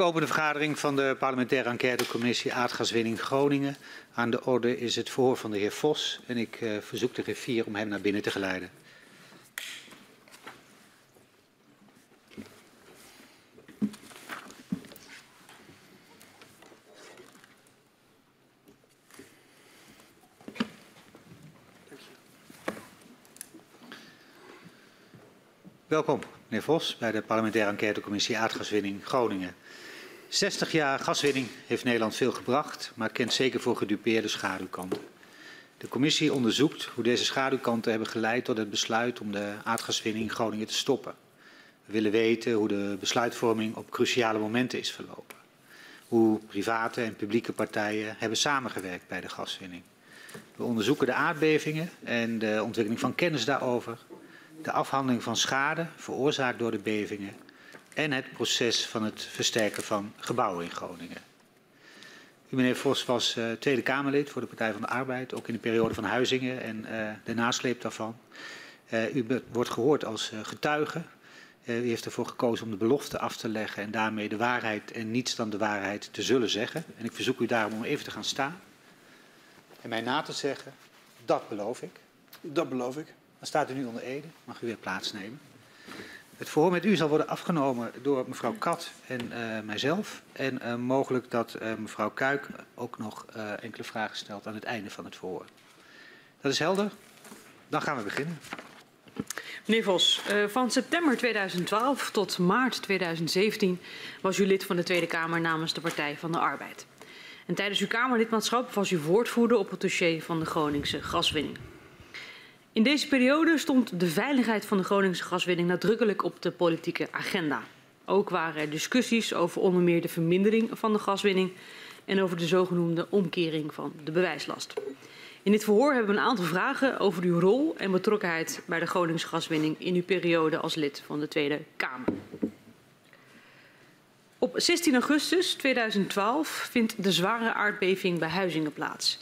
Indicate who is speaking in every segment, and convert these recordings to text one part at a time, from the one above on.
Speaker 1: Opende vergadering van de parlementaire enquêtecommissie aardgaswinning Groningen. Aan de orde is het verhoor van de heer Vos en ik uh, verzoek de griffier om hem naar binnen te geleiden. Welkom, meneer Vos, bij de parlementaire enquêtecommissie aardgaswinning Groningen. 60 jaar gaswinning heeft Nederland veel gebracht, maar kent zeker voor gedupeerde schaduwkanten. De commissie onderzoekt hoe deze schaduwkanten hebben geleid tot het besluit om de aardgaswinning in Groningen te stoppen. We willen weten hoe de besluitvorming op cruciale momenten is verlopen. Hoe private en publieke partijen hebben samengewerkt bij de gaswinning. We onderzoeken de aardbevingen en de ontwikkeling van kennis daarover. De afhandeling van schade veroorzaakt door de bevingen en het proces van het versterken van gebouwen in Groningen. U, meneer Vos, was uh, Tweede Kamerlid voor de Partij van de Arbeid, ook in de periode van Huizingen en uh, de nasleep daarvan. Uh, u wordt gehoord als getuige. u heeft ervoor gekozen om de belofte af te leggen en daarmee de waarheid en niets dan de waarheid te zullen zeggen. En ik verzoek u daarom om even te gaan staan en mij na te zeggen, dat beloof ik.
Speaker 2: Dat beloof ik.
Speaker 1: Dan staat u nu onder Ede, mag u weer plaatsnemen. Het verhoor met u zal worden afgenomen door mevrouw Kat en uh, mijzelf. En uh, mogelijk dat uh, mevrouw Kuik ook nog enkele vragen stelt aan het einde van het verhoor. Dat is helder? Dan gaan we beginnen.
Speaker 3: Meneer Vos, van september 2012 tot maart 2017 was u lid van de Tweede Kamer namens de Partij van de Arbeid. En tijdens uw Kamerlidmaatschap was u woordvoerder op het dossier van de Groningse gaswinning. In deze periode stond de veiligheid van de Groningse gaswinning nadrukkelijk op de politieke agenda. Ook waren er discussies over onder meer de vermindering van de gaswinning en over de zogenoemde omkering van de bewijslast. In dit verhoor hebben we een aantal vragen over uw rol en betrokkenheid bij de Groningse gaswinning in uw periode als lid van de Tweede Kamer. Op 16 augustus 2012 vindt de zware aardbeving bij Huizingen plaats.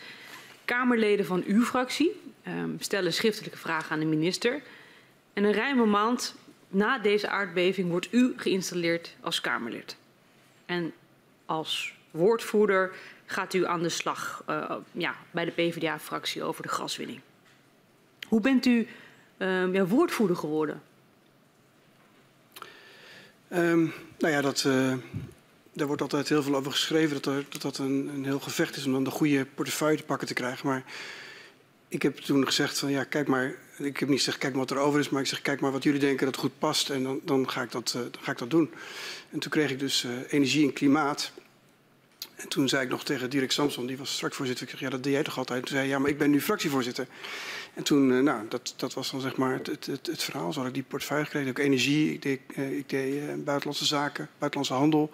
Speaker 3: Kamerleden van uw fractie um, stellen schriftelijke vragen aan de minister. En een ruime maand na deze aardbeving wordt u geïnstalleerd als Kamerlid. En als woordvoerder gaat u aan de slag uh, ja, bij de PvdA-fractie over de gaswinning. Hoe bent u uh, ja, woordvoerder geworden?
Speaker 2: Um, nou ja, dat, uh, daar wordt altijd heel veel over geschreven. Dat dat, dat een, een heel gevecht is om dan de goede portefeuille te pakken te krijgen. Maar ik heb toen gezegd van ja, kijk maar. Ik heb niet gezegd kijk maar wat er over is, maar ik zeg kijk maar wat jullie denken dat goed past en dan, dan, ga, ik dat, uh, dan ga ik dat doen. En toen kreeg ik dus uh, energie en klimaat. En toen zei ik nog tegen Dirk Samson, die was straks voorzitter. Ik zeg ja, dat deed jij toch altijd? Toen zei ja, maar ik ben nu fractievoorzitter. En toen, uh, nou, dat, dat was dan zeg maar het, het, het, het verhaal. Zo had ik die portefeuille gekregen. Ook energie, ik deed, ik deed buitenlandse zaken, buitenlandse handel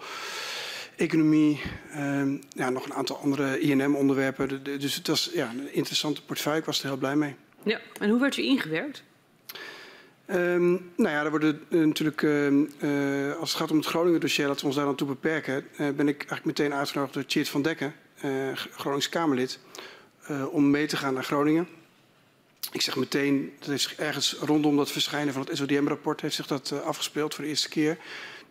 Speaker 2: economie, um, ja, nog een aantal andere INM-onderwerpen. Dus het was ja, een interessante portefeuille. Ik was er heel blij mee.
Speaker 3: Ja, en hoe werd u ingewerkt?
Speaker 2: Um, nou ja, er worden uh, natuurlijk, uh, uh, als het gaat om het Groningen-dossier, laten we ons daar dan toe beperken, ben ik eigenlijk meteen uitgenodigd door Tjeerd van Dekken, Gronings Kamerlid, om mee te gaan naar Groningen. Ik zeg meteen, dat is ergens rondom dat verschijnen van het SODM-rapport heeft zich dat afgespeeld voor de eerste keer.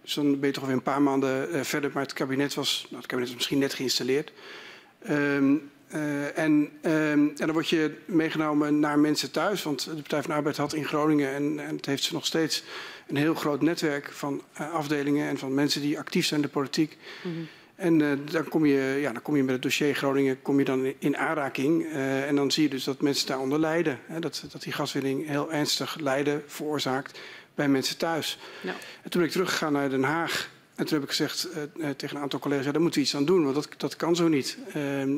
Speaker 2: Dus dan ben je toch weer een paar maanden uh, verder. Maar het kabinet was, nou, het kabinet was misschien net geïnstalleerd. Um, uh, en, um, en dan word je meegenomen naar mensen thuis. Want de Partij van de Arbeid had in Groningen, en, en het heeft ze nog steeds, een heel groot netwerk van uh, afdelingen en van mensen die actief zijn in de politiek. Mm -hmm. En dan, kom je, ja, dan kom je met het dossier Groningen kom je dan in aanraking. En dan zie je dus dat mensen daaronder lijden. Hè, dat, dat die gaswinning heel ernstig lijden veroorzaakt bij mensen thuis. Ja. En toen ben ik teruggegaan naar Den Haag. En toen heb ik gezegd uh, tegen een aantal collega's, ja, daar moeten we iets aan doen, want dat, dat kan zo niet. Uh, uh,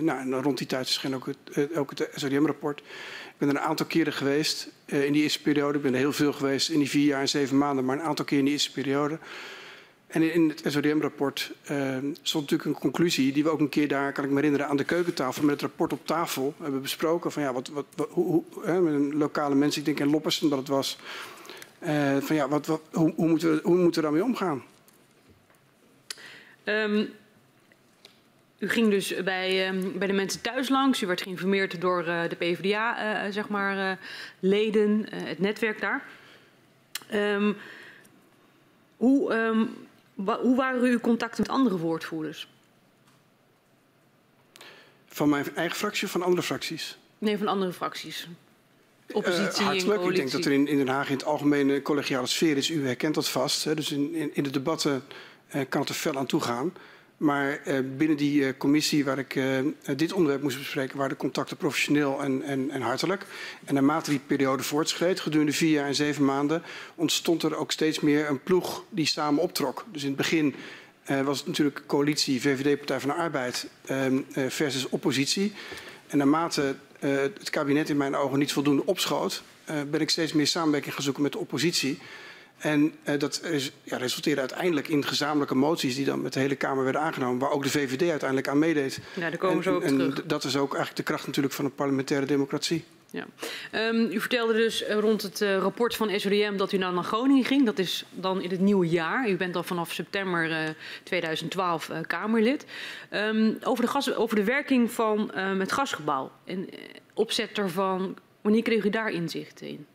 Speaker 2: nou, en rond die tijd verscheen ook het, ook het SODM-rapport. Ik ben er een aantal keren geweest in die eerste periode. Ik ben er heel veel geweest in die vier jaar en zeven maanden, maar een aantal keer in die eerste periode. En in het SODM-rapport stond natuurlijk een conclusie die we ook een keer daar, kan ik me herinneren, aan de keukentafel met het rapport op tafel hebben besproken. Van ja, wat, wat, wat hoe, hoe, hè, met een lokale mensen, ik denk in Loppersen dat het was, uh, van ja, wat, wat, hoe, hoe, moeten we, hoe moeten we daarmee omgaan?
Speaker 3: Um, u ging dus bij, um, bij de mensen thuis langs. U werd geïnformeerd door uh, de PvdA, uh, zeg maar, leden, het netwerk daar. Um, hoe, hoe waren uw contacten met andere woordvoerders?
Speaker 2: Van mijn eigen fractie of van andere fracties?
Speaker 3: Nee, van andere fracties. Oppositie
Speaker 2: uh, hartelijk. Ik denk dat er in, in, Den Haag in het algemeen een collegiale sfeer is. U herkent dat vast. Hè? Dus in, in, in, de debatten uh, kan het er fel aan toe gaan. Maar uh, binnen die commissie waar ik dit onderwerp moest bespreken... waren de contacten professioneel en, en, en hartelijk. En naarmate die periode voortschreed, gedurende vier jaar en zeven maanden... ontstond er ook steeds meer een ploeg die samen optrok. Dus in het begin was het natuurlijk coalitie VVD Partij van de Arbeid uh, versus oppositie. En naarmate uh, het kabinet in mijn ogen niet voldoende opschoot, ben ik steeds meer samenwerking gaan zoeken met de oppositie. En dat is, ja, resulteerde uiteindelijk in gezamenlijke moties die dan met de hele Kamer werden aangenomen, waar ook de VVD uiteindelijk aan meedeed.
Speaker 3: Ja, daar komen
Speaker 2: en,
Speaker 3: ze ook
Speaker 2: en
Speaker 3: terug.
Speaker 2: dat is ook eigenlijk de kracht natuurlijk van een parlementaire democratie.
Speaker 3: Ja. Um, u vertelde dus rond het uh, rapport van SODM dat u nou naar Groningen ging. Dat is dan in het nieuwe jaar. U bent dan vanaf september uh, 2012 uh, Kamerlid. Um, over, de gas, over de werking van uh, het gasgebouw en opzet ervan. Wanneer kreeg u daar inzicht in?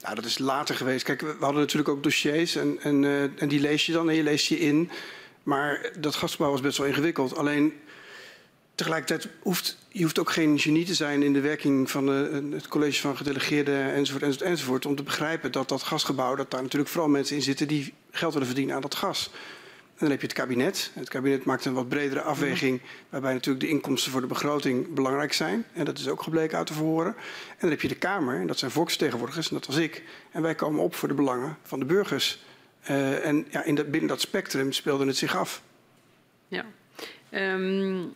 Speaker 2: Nou, dat is later geweest. Kijk, we hadden natuurlijk ook dossiers en, en, en die lees je dan en je leest je in. Maar dat gasgebouw was best wel ingewikkeld. Alleen tegelijkertijd hoeft je hoeft ook geen genie te zijn in de werking van de, het college van gedelegeerden enzovoort, enzovoort, enzovoort. Om te begrijpen dat dat gasgebouw, dat daar natuurlijk vooral mensen in zitten die geld willen verdienen aan dat gas. En dan heb je het kabinet. Het kabinet maakt een wat bredere afweging, waarbij natuurlijk de inkomsten voor de begroting belangrijk zijn. En dat is ook gebleken uit te verhoren. En dan heb je de Kamer, en dat zijn volksvertegenwoordigers, en dat was ik. En wij komen op voor de belangen van de burgers. Uh, en ja, in dat, binnen dat spectrum speelde het zich af.
Speaker 3: Ja. Um,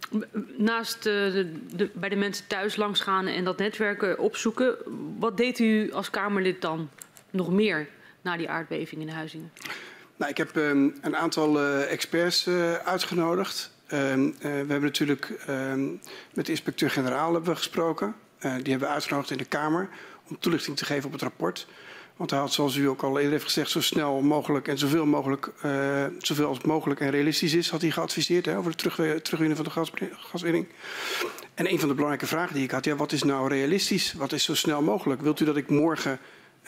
Speaker 3: naast de, de, bij de mensen thuis langsgaan en dat netwerk opzoeken, wat deed u als Kamerlid dan nog meer na die aardbeving in Huizingen?
Speaker 2: Nou, ik heb um, een aantal uh, experts uitgenodigd. Uh, we hebben natuurlijk met de inspecteur-generaal gesproken. die hebben we uitgenodigd in de Kamer om toelichting te geven op het rapport. Want hij had, zoals u ook al eerder heeft gezegd, zo snel mogelijk en zoveel mogelijk, uh, zoveel als mogelijk en realistisch is, had hij geadviseerd hè, over terug, terugwinnen van de gas, gaswinning. En een van de belangrijke vragen die ik had, ja, wat is nou realistisch? Wat is zo snel mogelijk? Wilt u dat ik morgen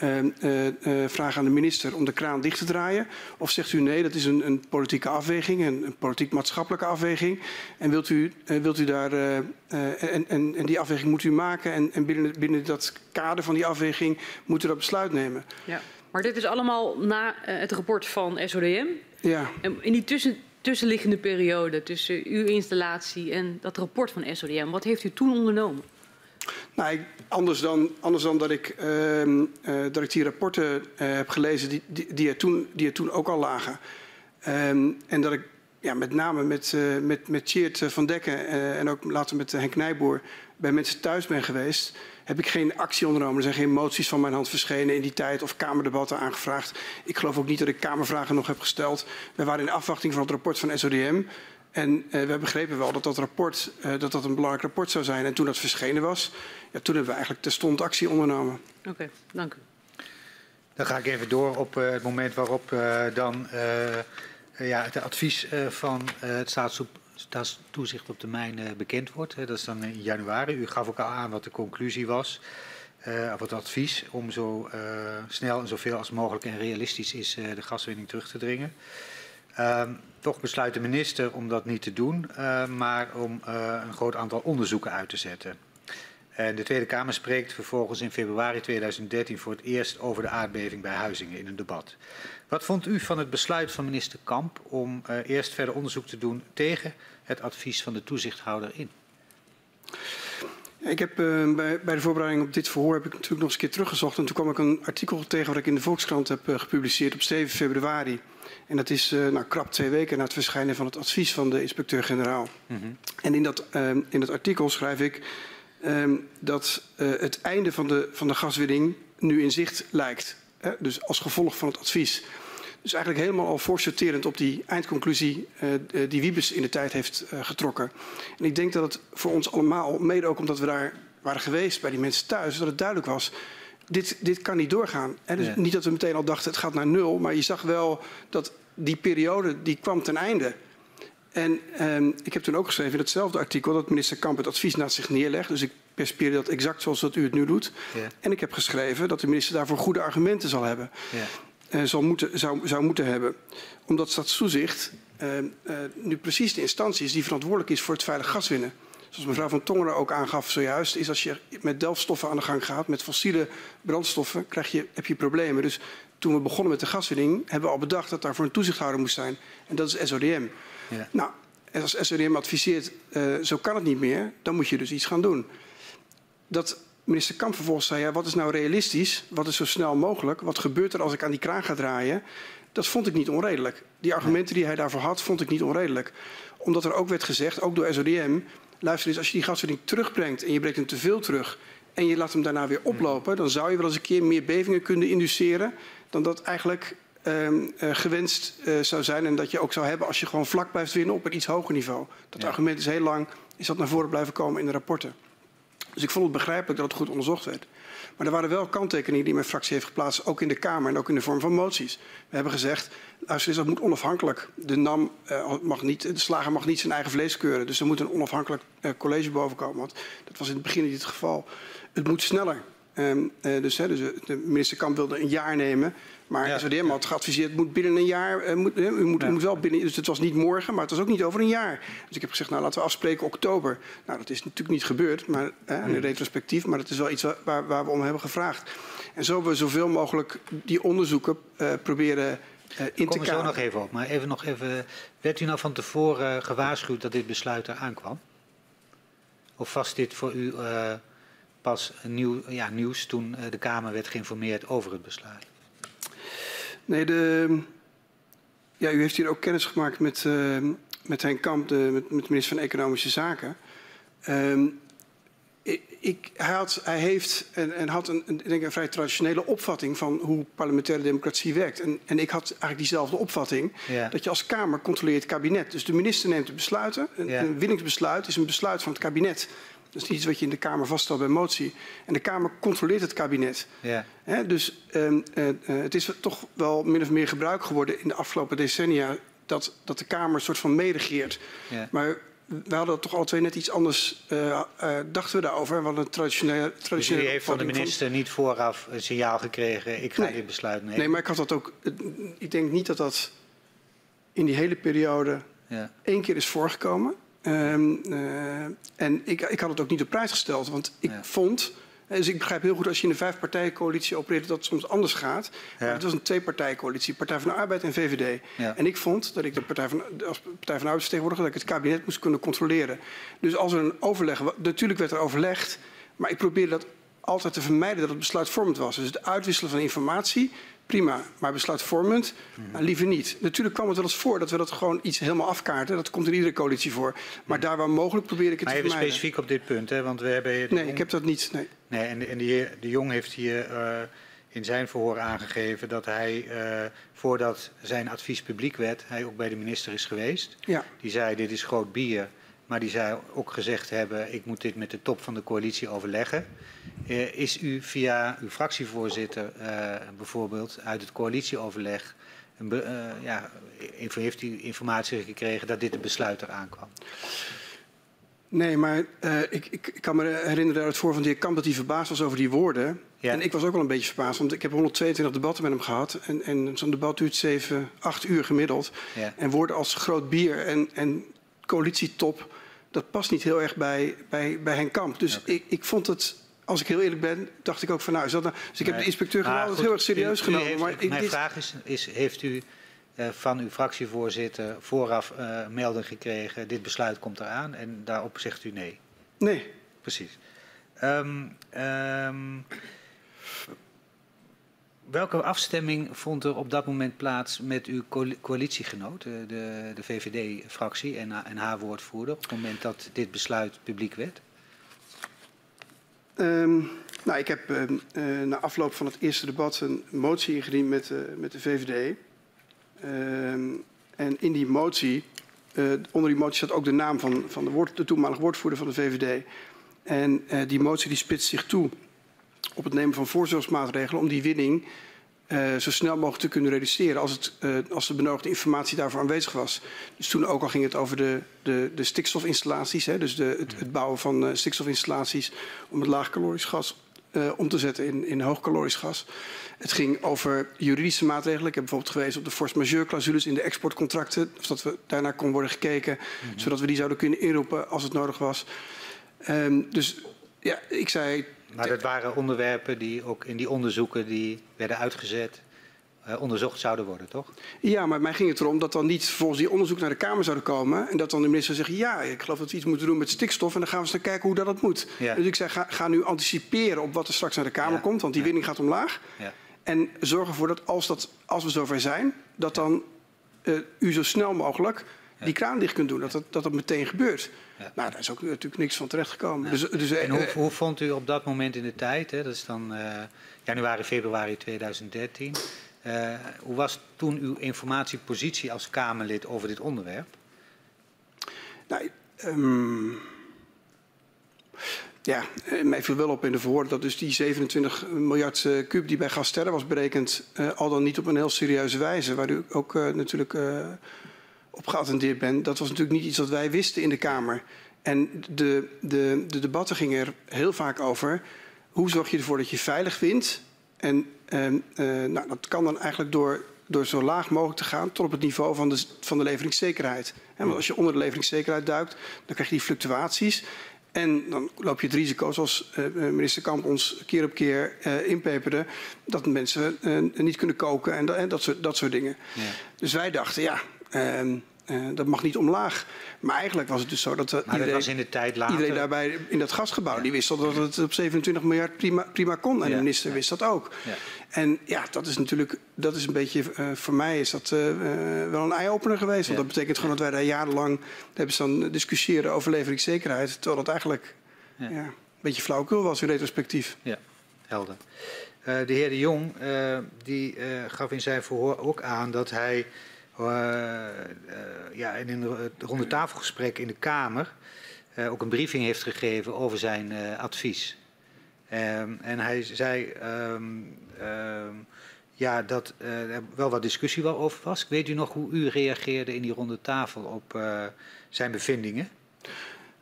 Speaker 2: uh, uh, vraag aan de minister om de kraan dicht te draaien? Of zegt u nee, dat is een, een politieke afweging, een, een politiek-maatschappelijke afweging. En wilt u, wilt u daar, en, en, en, die afweging moet u maken en, en binnen, binnen dat kader van die afweging moet u dat besluit nemen.
Speaker 3: Ja. Maar dit is allemaal na het rapport van SODM.
Speaker 2: Ja.
Speaker 3: En in die tussen, tussenliggende periode tussen uw installatie en dat rapport van SODM, wat heeft u toen ondernomen?
Speaker 2: Nou, ik, anders, dan, anders dan dat ik, dat ik die rapporten uh, heb gelezen die, die, die, er toen, die er toen ook al lagen. Um, en dat ik ja, met name met, met, met Tjeerd van Dekken en ook later met Henk Nijboer bij mensen thuis ben geweest, heb ik geen actie ondernomen. Er zijn geen moties van mijn hand verschenen in die tijd of kamerdebatten aangevraagd. Ik geloof ook niet dat ik kamervragen nog heb gesteld. We waren in afwachting van het rapport van SODM. En uh, we begrepen wel dat dat rapport uh, dat dat een belangrijk rapport zou zijn. En toen dat verschenen was, ja, toen hebben we eigenlijk terstond actie ondernomen.
Speaker 3: Oké, okay, dank u.
Speaker 1: Dan ga ik even door op uh, het moment waarop dan ja, het advies van het staatstoezicht op termijn bekend wordt. dat is dan in januari. U gaf ook al aan wat de conclusie was. of het advies om zo snel en zoveel als mogelijk en realistisch is de gaswinning terug te dringen. Uh, toch besluit de minister om dat niet te doen, uh, maar om uh, een groot aantal onderzoeken uit te zetten. En de Tweede Kamer spreekt vervolgens in februari 2013 voor het eerst over de aardbeving bij Huizingen in een debat. Wat vond u van het besluit van minister Kamp om uh, eerst verder onderzoek te doen tegen het advies van de toezichthouder in?
Speaker 2: Ik heb uh, bij, bij, de voorbereiding op dit verhoor heb ik natuurlijk nog eens een keer teruggezocht. En toen kwam ik een artikel tegen wat ik in de Volkskrant heb gepubliceerd op 7 februari. En dat is uh, nou, krap twee weken na het verschijnen van het advies van de inspecteur-generaal. Mm -hmm. En in dat, in dat artikel schrijf ik um, dat het einde van de, van de gaswinning nu in zicht lijkt. Hè? Dus als gevolg van het advies. Dus eigenlijk helemaal al voorsorterend op die eindconclusie uh, die Wiebes in de tijd heeft uh, getrokken. En ik denk dat het voor ons allemaal, mede ook omdat we daar waren geweest bij die mensen thuis, dat het duidelijk was. Dit, dit kan niet doorgaan. Hè? Dus ja. Niet dat we meteen al dachten het gaat naar nul, maar je zag wel dat die periode die kwam ten einde. En um, ik heb toen ook geschreven in hetzelfde artikel dat minister Kamp het advies naast zich neerlegt. Dus ik perspieer dat exact zoals dat u het nu doet. Ja. En ik heb geschreven dat de minister daarvoor goede argumenten zal hebben.
Speaker 1: Ja.
Speaker 2: uh, zal moeten, zou, zou moeten hebben. Omdat Stadstoezicht uh, nu precies de instantie is die verantwoordelijk is voor het veilig gaswinnen. Zoals mevrouw Van Tongeren ook aangaf zojuist, is als je met delfstoffen aan de gang gaat, met fossiele brandstoffen, krijg je, heb je problemen. Dus toen we begonnen met de gaswinning, hebben we al bedacht dat daar voor een toezichthouder moest zijn. En dat is SODM. Ja. Nou, en als SODM adviseert, uh, zo kan het niet meer, dan moet je dus iets gaan doen. Dat minister Kamp vervolgens zei, ja, wat is nou realistisch? Wat is zo snel mogelijk? Wat gebeurt er als ik aan die kraan ga draaien? Dat vond ik niet onredelijk. Die argumenten die hij daarvoor had, vond ik niet onredelijk. Omdat er ook werd gezegd, ook door SODM, luister eens, als je die gaswinning terugbrengt en je brengt hem te veel terug en je laat hem daarna weer oplopen, dan zou je wel eens een keer meer bevingen kunnen induceren dan dat eigenlijk uh, gewenst uh, zou zijn en dat je ook zou hebben als je gewoon vlak blijft winnen op een iets hoger niveau. Dat ja. argument is heel lang, is dat naar voren blijven komen in de rapporten. Dus ik vond het begrijpelijk dat het goed onderzocht werd. Maar er waren wel kanttekeningen die mijn fractie heeft geplaatst, ook in de Kamer en ook in de vorm van moties. We hebben gezegd, luister eens, dat moet onafhankelijk. De NAM uh, mag niet, de slager mag niet zijn eigen vlees keuren. Dus er moet een onafhankelijk uh, college boven komen. Want dat was in het begin niet het geval. Het moet sneller. Um, uh, dus, hè, dus de minister Kamp wilde een jaar nemen. Maar ja. SODM had geadviseerd, moet binnen een jaar, uh, moet, uh, u, moet, ja. u moet wel binnen, dus het was niet morgen, maar het was ook niet over een jaar. Dus ik heb gezegd, nou laten we afspreken oktober. Nou, dat is natuurlijk niet gebeurd, maar uh, in retrospectief, maar dat is wel iets waar, waar, we om hebben gevraagd. En zo hebben we zoveel mogelijk die onderzoeken proberen uh, in
Speaker 1: Kom er zo nog even op. Maar even nog even, werd u nou van tevoren gewaarschuwd dat dit besluit eraan kwam? Of was dit voor u uh, pas nieuw, ja, nieuws toen uh, de Kamer werd geïnformeerd over het besluit?
Speaker 2: Nee, de, ja, u heeft hier ook kennis gemaakt met, uh, met Henk Kamp, de, met, met de minister van Economische Zaken. Um, ik, hij, had, hij, heeft en, en had een, een, denk een vrij traditionele opvatting van hoe parlementaire democratie werkt. En, en ik had eigenlijk diezelfde opvatting. Ja. Dat je als Kamer controleert het kabinet. Dus de minister neemt de besluiten. Een, ja. een winningsbesluit is een besluit van het kabinet. Dat is niet iets wat je in de Kamer vaststelt bij motie. En de Kamer controleert het kabinet. Ja. He, dus uh, uh, het is toch wel min of meer gebruik geworden in de afgelopen decennia dat, dat de Kamer een soort van meeregeert. Maar we hadden toch alle twee net iets anders, uh, uh, dachten we daarover. We een traditionele... traditionele
Speaker 1: dus u heeft van de minister niet vooraf een signaal gekregen, ik ga nee. dit besluit nemen?
Speaker 2: Nee, maar ik had dat ook... Ik denk niet dat dat in die hele periode ja. één keer is voorgekomen. Um, uh, en ik, ik had het ook niet op prijs gesteld, want ik ja. vond... Dus ik begrijp heel goed als je in een vijfpartijencoalitie opereert dat het soms anders gaat. Ja. Maar het was een tweepartijcoalitie, Partij van de Arbeid en VVD. Ja. En ik vond dat ik de Partij van, als Partij van de Arbeidsvertegenwoordiger dat ik het kabinet moest kunnen controleren. Dus als er een overleg, natuurlijk werd er overlegd, maar ik probeerde dat altijd te vermijden dat het besluitvormend was. Dus het uitwisselen van informatie, prima, maar besluitvormend, nou, liever niet. Natuurlijk kwam het wel eens voor dat we dat gewoon iets helemaal afkaarten. Dat komt in iedere coalitie voor. Maar daar waar mogelijk probeer ik het
Speaker 1: maar
Speaker 2: te
Speaker 1: vermijden. Maar specifiek op dit punt, hè? want we hebben...
Speaker 2: Nee, jong... ik heb dat niet, nee.
Speaker 1: nee en en de, heer de Jong heeft hier uh, in zijn verhoor aangegeven dat hij, uh, voordat zijn advies publiek werd, hij ook bij de minister is geweest. Ja. Die zei, dit is groot bier. Maar die zou ook gezegd hebben, ik moet dit met de top van de coalitie overleggen. Uh, is u via uw fractievoorzitter uh, bijvoorbeeld uit het coalitieoverleg... Een be, uh, ja, heeft u informatie gekregen dat dit het besluit eraan kwam?
Speaker 2: Nee, maar ik, ik, ik, kan me herinneren uit het voor van de heer Kamp dat hij verbaasd was over die woorden. Ja. En ik was ook wel een beetje verbaasd, want ik heb 122 debatten met hem gehad. En, en zo'n debat duurt 7, 8 uur gemiddeld. Ja. En woorden als groot bier en, en coalitietop dat past niet heel erg bij, bij, bij Henk Kamp. Dus okay. ik, ik vond het, als ik heel eerlijk ben, dacht ik ook van nou, is dat nou... Dus ik heb de inspecteur gewoon altijd heel erg serieus u, u genomen.
Speaker 1: Heeft,
Speaker 2: maar
Speaker 1: ik, mijn dit... vraag is, is, heeft u uh, van uw fractievoorzitter vooraf uh, melding gekregen, dit besluit komt eraan en daarop zegt u nee?
Speaker 2: Nee.
Speaker 1: Precies. Um, um, Welke afstemming vond er op dat moment plaats met uw coalitiegenoot, de, de VVD-fractie en, en, haar woordvoerder, op het moment dat dit besluit publiek werd?
Speaker 2: Um, nou, ik heb uh, uh, na afloop van het eerste debat een motie ingediend met, met de VVD. Um, en in die motie, onder die motie staat ook de naam van, van de, woord, de toenmalige woordvoerder van de VVD. En die motie die spitst zich toe op het nemen van voorzorgsmaatregelen om die winning uh, zo snel mogelijk te kunnen reduceren als, het, uh, als de benodigde informatie daarvoor aanwezig was. Dus toen ook al ging het over de, de, de stikstofinstallaties, hè, dus de, het, het, bouwen van uh, stikstofinstallaties om het laagkalorisch gas om te zetten in, in hoogkalorisch gas. Het ging over juridische maatregelen. Ik heb bijvoorbeeld gewezen op de force majeure clausules in de exportcontracten. Of dat we daarnaar kon worden gekeken, mm -hmm. zodat we die zouden kunnen inroepen als het nodig was. Um, dus ja, ik zei.
Speaker 1: Maar dat waren onderwerpen die ook in die onderzoeken die werden uitgezet uh, onderzocht zouden worden, toch?
Speaker 2: Ja, maar mij ging het erom dat dan niet volgens die onderzoek naar de Kamer zouden komen. En dat dan de minister zegt, ja, ik geloof dat we iets moeten doen met stikstof. En dan gaan we eens naar kijken hoe dat, dat moet. Ja. Dus ik zei, ga, ga, nu anticiperen op wat er straks naar de Kamer ja. komt. Want die winning gaat omlaag. Ja. En zorg ervoor dat als, dat als we zover zijn, dat dan uh, u zo snel mogelijk die kraan dicht kunt doen. Dat dat, dat, dat meteen gebeurt. Nou, daar is ook natuurlijk niks van terechtgekomen.
Speaker 1: Dus, dus, en hoe, hoe, vond u op dat moment in de tijd, hè, dat is dan uh, januari, februari 2013... Uh, hoe was toen uw informatiepositie als Kamerlid over dit onderwerp?
Speaker 2: Nou, um, ja, mij viel wel op in de verhoor dat dus die 27 miljard uh, kuub die bij Gasterre was berekend, uh, al dan niet op een heel serieuze wijze, waar u ook natuurlijk op geattendeerd bent, dat was natuurlijk niet iets wat wij wisten in de Kamer. En de, de, de debatten gingen er heel vaak over. Hoe zorg je ervoor dat je veilig wint en uh, uh, nou, dat kan dan eigenlijk door, door zo laag mogelijk te gaan tot op het niveau van de, van de leveringszekerheid. En want als je onder de leveringszekerheid duikt, dan krijg je die fluctuaties. En dan loop je het risico, zoals uh, minister Kamp ons keer op keer uh, inpeperde, dat mensen uh, niet kunnen koken en, en dat, soort, dat soort dingen. Ja. Dus wij dachten, ja, ehm, uh, dat mag niet omlaag. Maar eigenlijk was het dus zo dat, uh,
Speaker 1: iedereen, dat was in de tijd later...
Speaker 2: iedereen daarbij in dat gasgebouw, ja. die wist dat het op 27 miljard prima, prima kon. En ja. de minister wist dat ook. Ja. En ja, dat is natuurlijk, dat is een beetje, uh, voor mij is dat wel een eye-opener geweest. Want dat betekent gewoon dat wij daar jarenlang hebben staan discussiëren over leveringszekerheid. Terwijl dat eigenlijk een beetje flauwkul was in retrospectief.
Speaker 1: Ja, helder. de heer De Jong die, gaf in zijn verhoor ook aan dat hij uh, uh, ja, in een ronde tafelgesprek in de Kamer uh, ook een briefing heeft gegeven over zijn advies. Um, en hij zei um, um, ja, dat er wel wat discussie wel over was. Weet u nog hoe u reageerde in die ronde tafel op zijn bevindingen?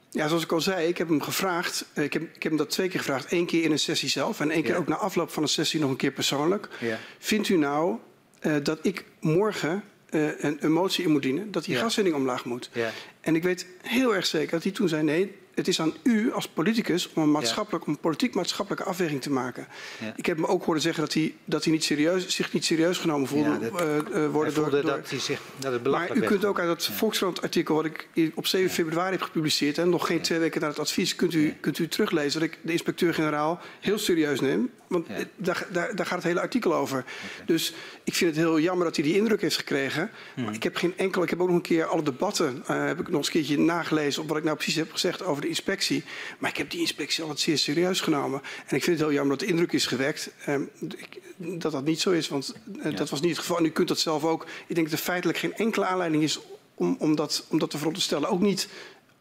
Speaker 2: Ja, zoals ik al zei, ik heb hem gevraagd. Ik heb, ik heb hem dat twee keer gevraagd. Eén keer in een sessie zelf en één keer ja. ook na afloop van een sessie nog een keer persoonlijk. Ja. Vindt u nou dat ik morgen uh, een, een, motie in moet dienen dat die ja. gaswinning omlaag moet. Ja. En ik weet heel erg zeker dat hij toen zei: nee, het is aan u als politicus om een, maatschappelijk, ja. om politiek-maatschappelijke afweging te maken. Ja. Ik heb me ook horen zeggen dat hij, dat hij niet serieus, zich niet serieus genomen voelde ja, dat, uh, uh, worden door, door...
Speaker 1: Dat hij zich, dat het
Speaker 2: maar u kunt ook uit dat Volkskrant-artikel wat ik op 7 februari heb gepubliceerd... en nog geen twee weken na het advies kunt u, kunt u teruglezen... dat ik de inspecteur-generaal heel serieus neem. Want daar, daar, daar, gaat het hele artikel over. Okay. Dus ik vind het heel jammer dat hij die indruk heeft gekregen. Hmm. Maar ik heb geen enkel... Ik heb ook nog een keer alle debatten... Uh, heb ik nog eens een keertje nagelezen... op wat ik nou precies heb gezegd over de inspectie. Maar ik heb die inspectie altijd zeer serieus genomen. En ik vind het heel jammer dat de indruk is gewekt um, dat dat niet zo is. Want uh, ja. dat was niet het geval. En u kunt dat zelf ook. Ik denk dat er feitelijk geen enkele aanleiding is om, om, dat, om dat te veronderstellen. Ook niet,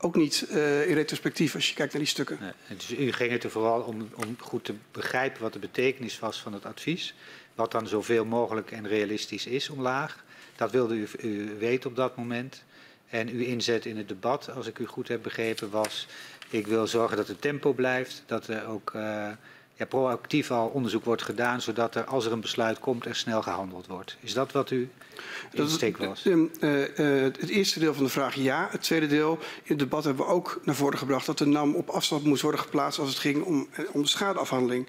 Speaker 2: ook niet uh, in retrospectief als je kijkt naar die stukken.
Speaker 1: Nee, dus u ging het er vooral om, om goed te begrijpen wat de betekenis was van het advies. Wat dan zoveel mogelijk en realistisch is omlaag. Dat wilde u, u weten op dat moment. En uw inzet in het debat, als ik u goed heb begrepen, was... ik wil zorgen dat het tempo blijft, dat er ook uh, ja, proactief al onderzoek wordt gedaan... zodat er, als er een besluit komt, er snel gehandeld wordt. Is dat wat u insteek was?
Speaker 2: Uh, uh, het eerste deel van de vraag ja. Het tweede deel, in het debat hebben we ook naar voren gebracht... dat de NAM op afstand moest worden geplaatst als het ging om, om de schadeafhandeling.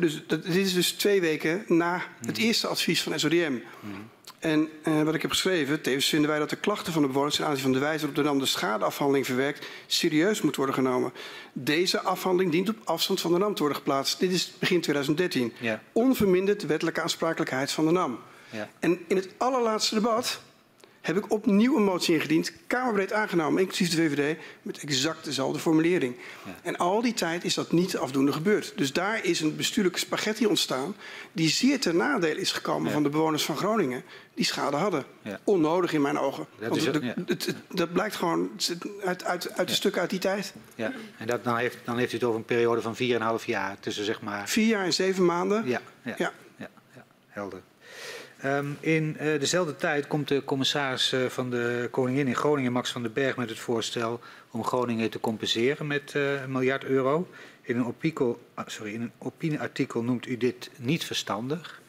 Speaker 2: dus dat, dit is dus twee weken na het eerste advies van SODM... Hmm. En uh, wat ik heb geschreven, tevens vinden wij dat de klachten van de bewoners ten aanzien van de wijze waarop de NAM de schadeafhandeling verwerkt, serieus moet worden genomen. Deze afhandeling dient op afstand van de NAM te worden geplaatst. Dit is begin 2013. Ja. Onverminderd de wettelijke aansprakelijkheid van de NAM. Ja. En in het allerlaatste debat heb ik opnieuw een motie ingediend, Kamerbreed aangenomen, inclusief de VVD, met exact dezelfde formulering. Ja. En al die tijd is dat niet afdoende gebeurd. Dus daar is een bestuurlijke spaghetti ontstaan, die zeer ten nadele is gekomen ja. van de bewoners van Groningen, die schade hadden. Ja. Onnodig in mijn ogen. Dat, Want het, het, het, dat blijkt gewoon uit, uit, uit de stukken uit die tijd.
Speaker 1: Ja, en dat, dan, heeft, dan heeft u het over een periode van 4,5 jaar tussen zeg maar...
Speaker 2: Vier jaar en zeven maanden.
Speaker 1: Ja. ja, helder. Um, in uh, dezelfde tijd komt de commissaris uh, van de Koningin in Groningen, Max van den Berg, met het voorstel om Groningen te compenseren met uh, een miljard euro. In een, opico, sorry, in een opinieartikel noemt u dit niet verstandig.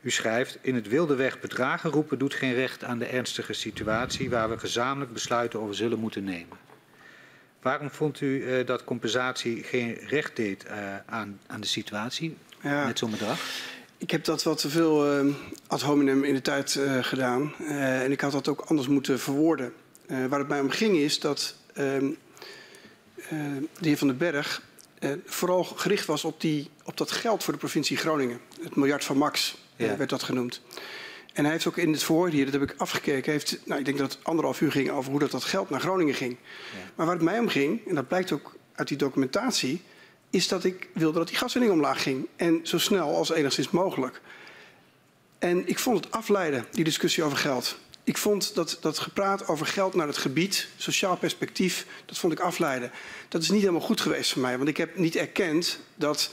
Speaker 1: U schrijft, in het wilde weg bedragen roepen doet geen recht aan de ernstige situatie waar we gezamenlijk besluiten over zullen moeten nemen. Waarom vond u dat compensatie geen recht deed aan, aan de situatie ja. met zo'n bedrag?
Speaker 2: Ik heb dat wat te veel uh, ad hominem in de tijd uh, gedaan. Uh, en ik had dat ook anders moeten verwoorden. waar het mij om ging is dat ehm, de heer Van den Berg vooral gericht was op, die, op dat geld voor de provincie Groningen. Het miljard van Max ja. werd dat genoemd. En hij heeft ook in het verhoor hier, dat heb ik afgekeken, heeft, nou, ik denk dat het anderhalf uur ging over hoe dat, dat geld naar Groningen ging. Ja. Maar waar het mij om ging, en dat blijkt ook uit die documentatie, is dat ik wilde dat die gaswinning omlaag ging. En zo snel als enigszins mogelijk. En ik vond het afleiden, die discussie over geld. Ik vond dat, dat gepraat over geld naar het gebied, sociaal perspectief, dat vond ik afleiden. Dat is niet helemaal goed geweest voor mij, want ik heb niet erkend dat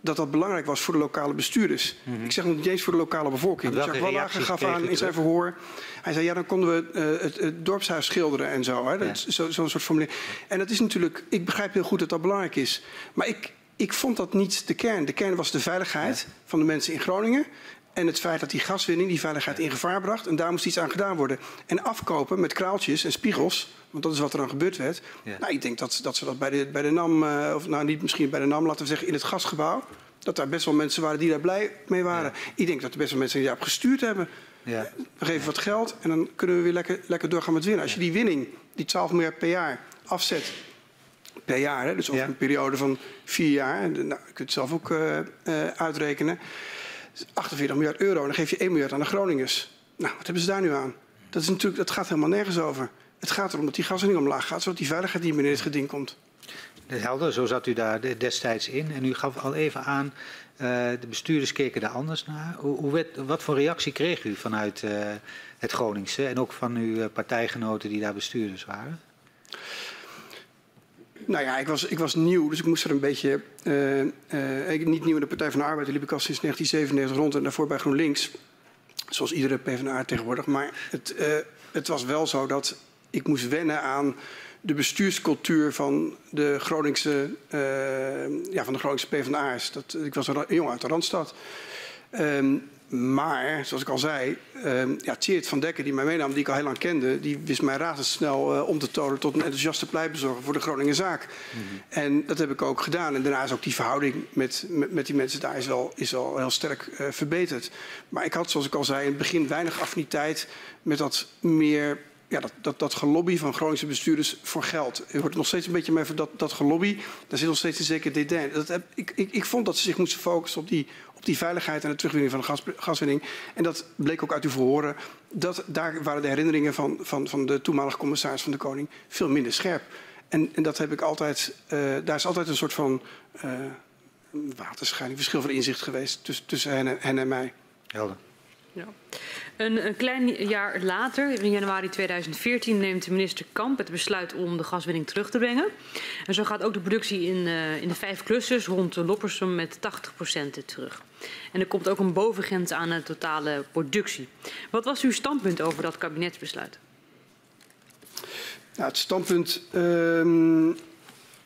Speaker 2: dat dat belangrijk was voor de lokale bestuurders. Mm -hmm. Ik zeg nog niet eens voor de lokale bevolking. Jacques Wallager gaf aan in zijn verhoor. Hij zei, ja, dan konden we uh, het, het, dorpshuis schilderen en zo. Hè? Ja. Zo'n zo soort formulering. En dat is natuurlijk, ik begrijp heel goed dat dat belangrijk is. Maar ik, ik vond dat niet de kern. De kern was de veiligheid ja. van de mensen in Groningen. En het feit dat die gaswinning die veiligheid in gevaar bracht. En daar moest iets aan gedaan worden. En afkopen met kraaltjes en spiegels. Want dat is wat er dan gebeurd werd. Ja. Nou, ik denk dat, dat ze dat bij de, bij de NAM, uh, of nou niet misschien bij de NAM, laten we zeggen in het gasgebouw. Dat daar best wel mensen waren die daar blij mee waren. Ja. Ik denk dat er best wel mensen die daarop gestuurd hebben. Ja. We geven wat geld en dan kunnen we weer lekker, lekker doorgaan met winnen. Als je die winning, die 12 miljard per jaar, afzet per jaar, hè, dus over een periode van vier jaar, nou, je kunt het zelf ook uh, uh, uitrekenen, 48 miljard euro, en dan geef je 1 miljard aan de Groningers. Nou, wat hebben ze daar nu aan? Dat, is natuurlijk, dat gaat helemaal nergens over. Het gaat erom dat die gaswinning omlaag gaat, zodat die veiligheid niet meer in het geding komt.
Speaker 1: Helder, zo zat u daar destijds in. En u gaf al even aan, uh, de bestuurders keken daar anders naar. Hoe, wat voor reactie kreeg u vanuit uh, het Groningse en ook van uw partijgenoten die daar bestuurders waren?
Speaker 2: Nou ja, ik was, ik was nieuw, dus ik moest er een beetje. Uh, ik, niet nieuw in de Partij van de Arbeid, liep ik al sinds 1997 rond en daarvoor bij GroenLinks. Zoals iedere PvdA tegenwoordig. Maar het, uh, het was wel zo dat ik moest wennen aan de bestuurscultuur van de Groningse, ja, van de Groningse PvdA's. Dat, ik was een jongen uit de Randstad. Um, maar, zoals ik al zei, uh, ja, Tjeerd van Dekker, die mij meenam, die ik al heel lang kende, die wist mij razendsnel uh, om te tonen tot een enthousiaste pleitbezorger voor de Groningen zaak. Mm -hmm. En dat heb ik ook gedaan. En daarna is ook die verhouding met, met, met die mensen daar is wel, is wel heel sterk uh, verbeterd. Maar ik had, zoals ik al zei, in het begin weinig affiniteit met dat meer ja, dat, dat, dat gelobby van Groningse bestuurders voor geld. Je hoort nog steeds een beetje mee van dat, dat gelobby. Daar zit nog steeds een zeker dédain. Dat heb, ik, ik, ik vond dat ze zich moesten focussen op die, op die veiligheid en de terugwinning van de gas, gaswinning. En dat bleek ook uit uw verhoren. Dat, daar waren de herinneringen van, van, van de toenmalige commissaris van de Koning veel minder scherp. En, en dat heb ik altijd, uh, daar is altijd een soort van uh, waterscheiding, verschil van inzicht geweest tussen, tussen hen, hen en mij.
Speaker 1: Helder.
Speaker 3: Ja. Een, een, klein jaar later, in januari 2014, neemt minister Kamp het besluit om de gaswinning terug te brengen. En zo gaat ook de productie in, uh, in de vijf clusters rond Loppersum met 80% terug. En er komt ook een bovengrens aan de totale productie. Wat was uw standpunt over dat kabinetsbesluit?
Speaker 2: Nou, het standpunt um,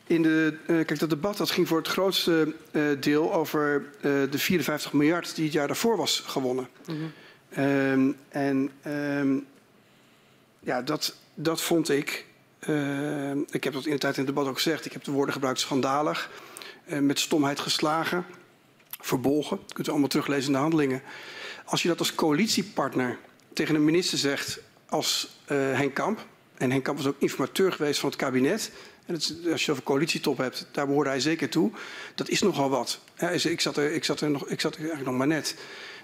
Speaker 2: in de, uh, kijk, dat debat dat ging voor het grootste uh, deel over uh, de 54 miljard die het jaar daarvoor was gewonnen. Mm -hmm. um, en um, ja, dat, dat vond ik. ik heb dat in de tijd in het debat ook gezegd. Ik heb de woorden gebruikt schandalig, met stomheid geslagen, verbolgen. Dat kunt u allemaal teruglezen in de handelingen. Als je dat als coalitiepartner tegen een minister zegt als Henk Kamp. En Henk Kamp was ook informateur geweest van het kabinet. En het, als je over coalitietop hebt, daar behoorde hij zeker toe. Dat is nogal wat. Ja, ik, zat er, ik, zat er nog, ik zat er eigenlijk nog maar net.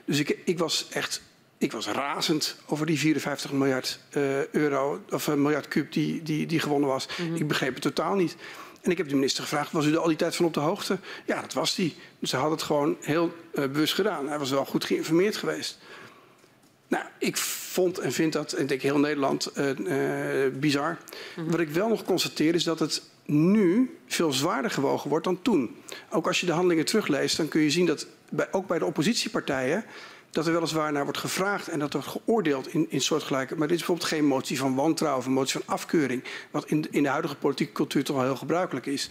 Speaker 2: Dus ik, ik was echt ik was razend over die 54 miljard uh, euro, of een miljard kuub die, die, die gewonnen was. Mm -hmm. Ik begreep het totaal niet. En ik heb de minister gevraagd, was u er al die tijd van op de hoogte? Ja, dat was hij. Dus hij had het gewoon heel uh, bewust gedaan. Hij was wel goed geïnformeerd geweest. Nou, ik vond en vind dat, en ik denk heel Nederland, uh, uh, bizar. Mm -hmm. Wat ik wel nog constateer is dat het nu veel zwaarder gewogen wordt dan toen. Ook als je de handelingen terugleest, dan kun je zien dat bij, ook bij de oppositiepartijen dat er weliswaar naar wordt gevraagd en dat er wordt geoordeeld in, in soortgelijke. Maar dit is bijvoorbeeld geen motie van wantrouwen of een motie van afkeuring. Wat in, in de huidige politieke cultuur toch wel heel gebruikelijk is.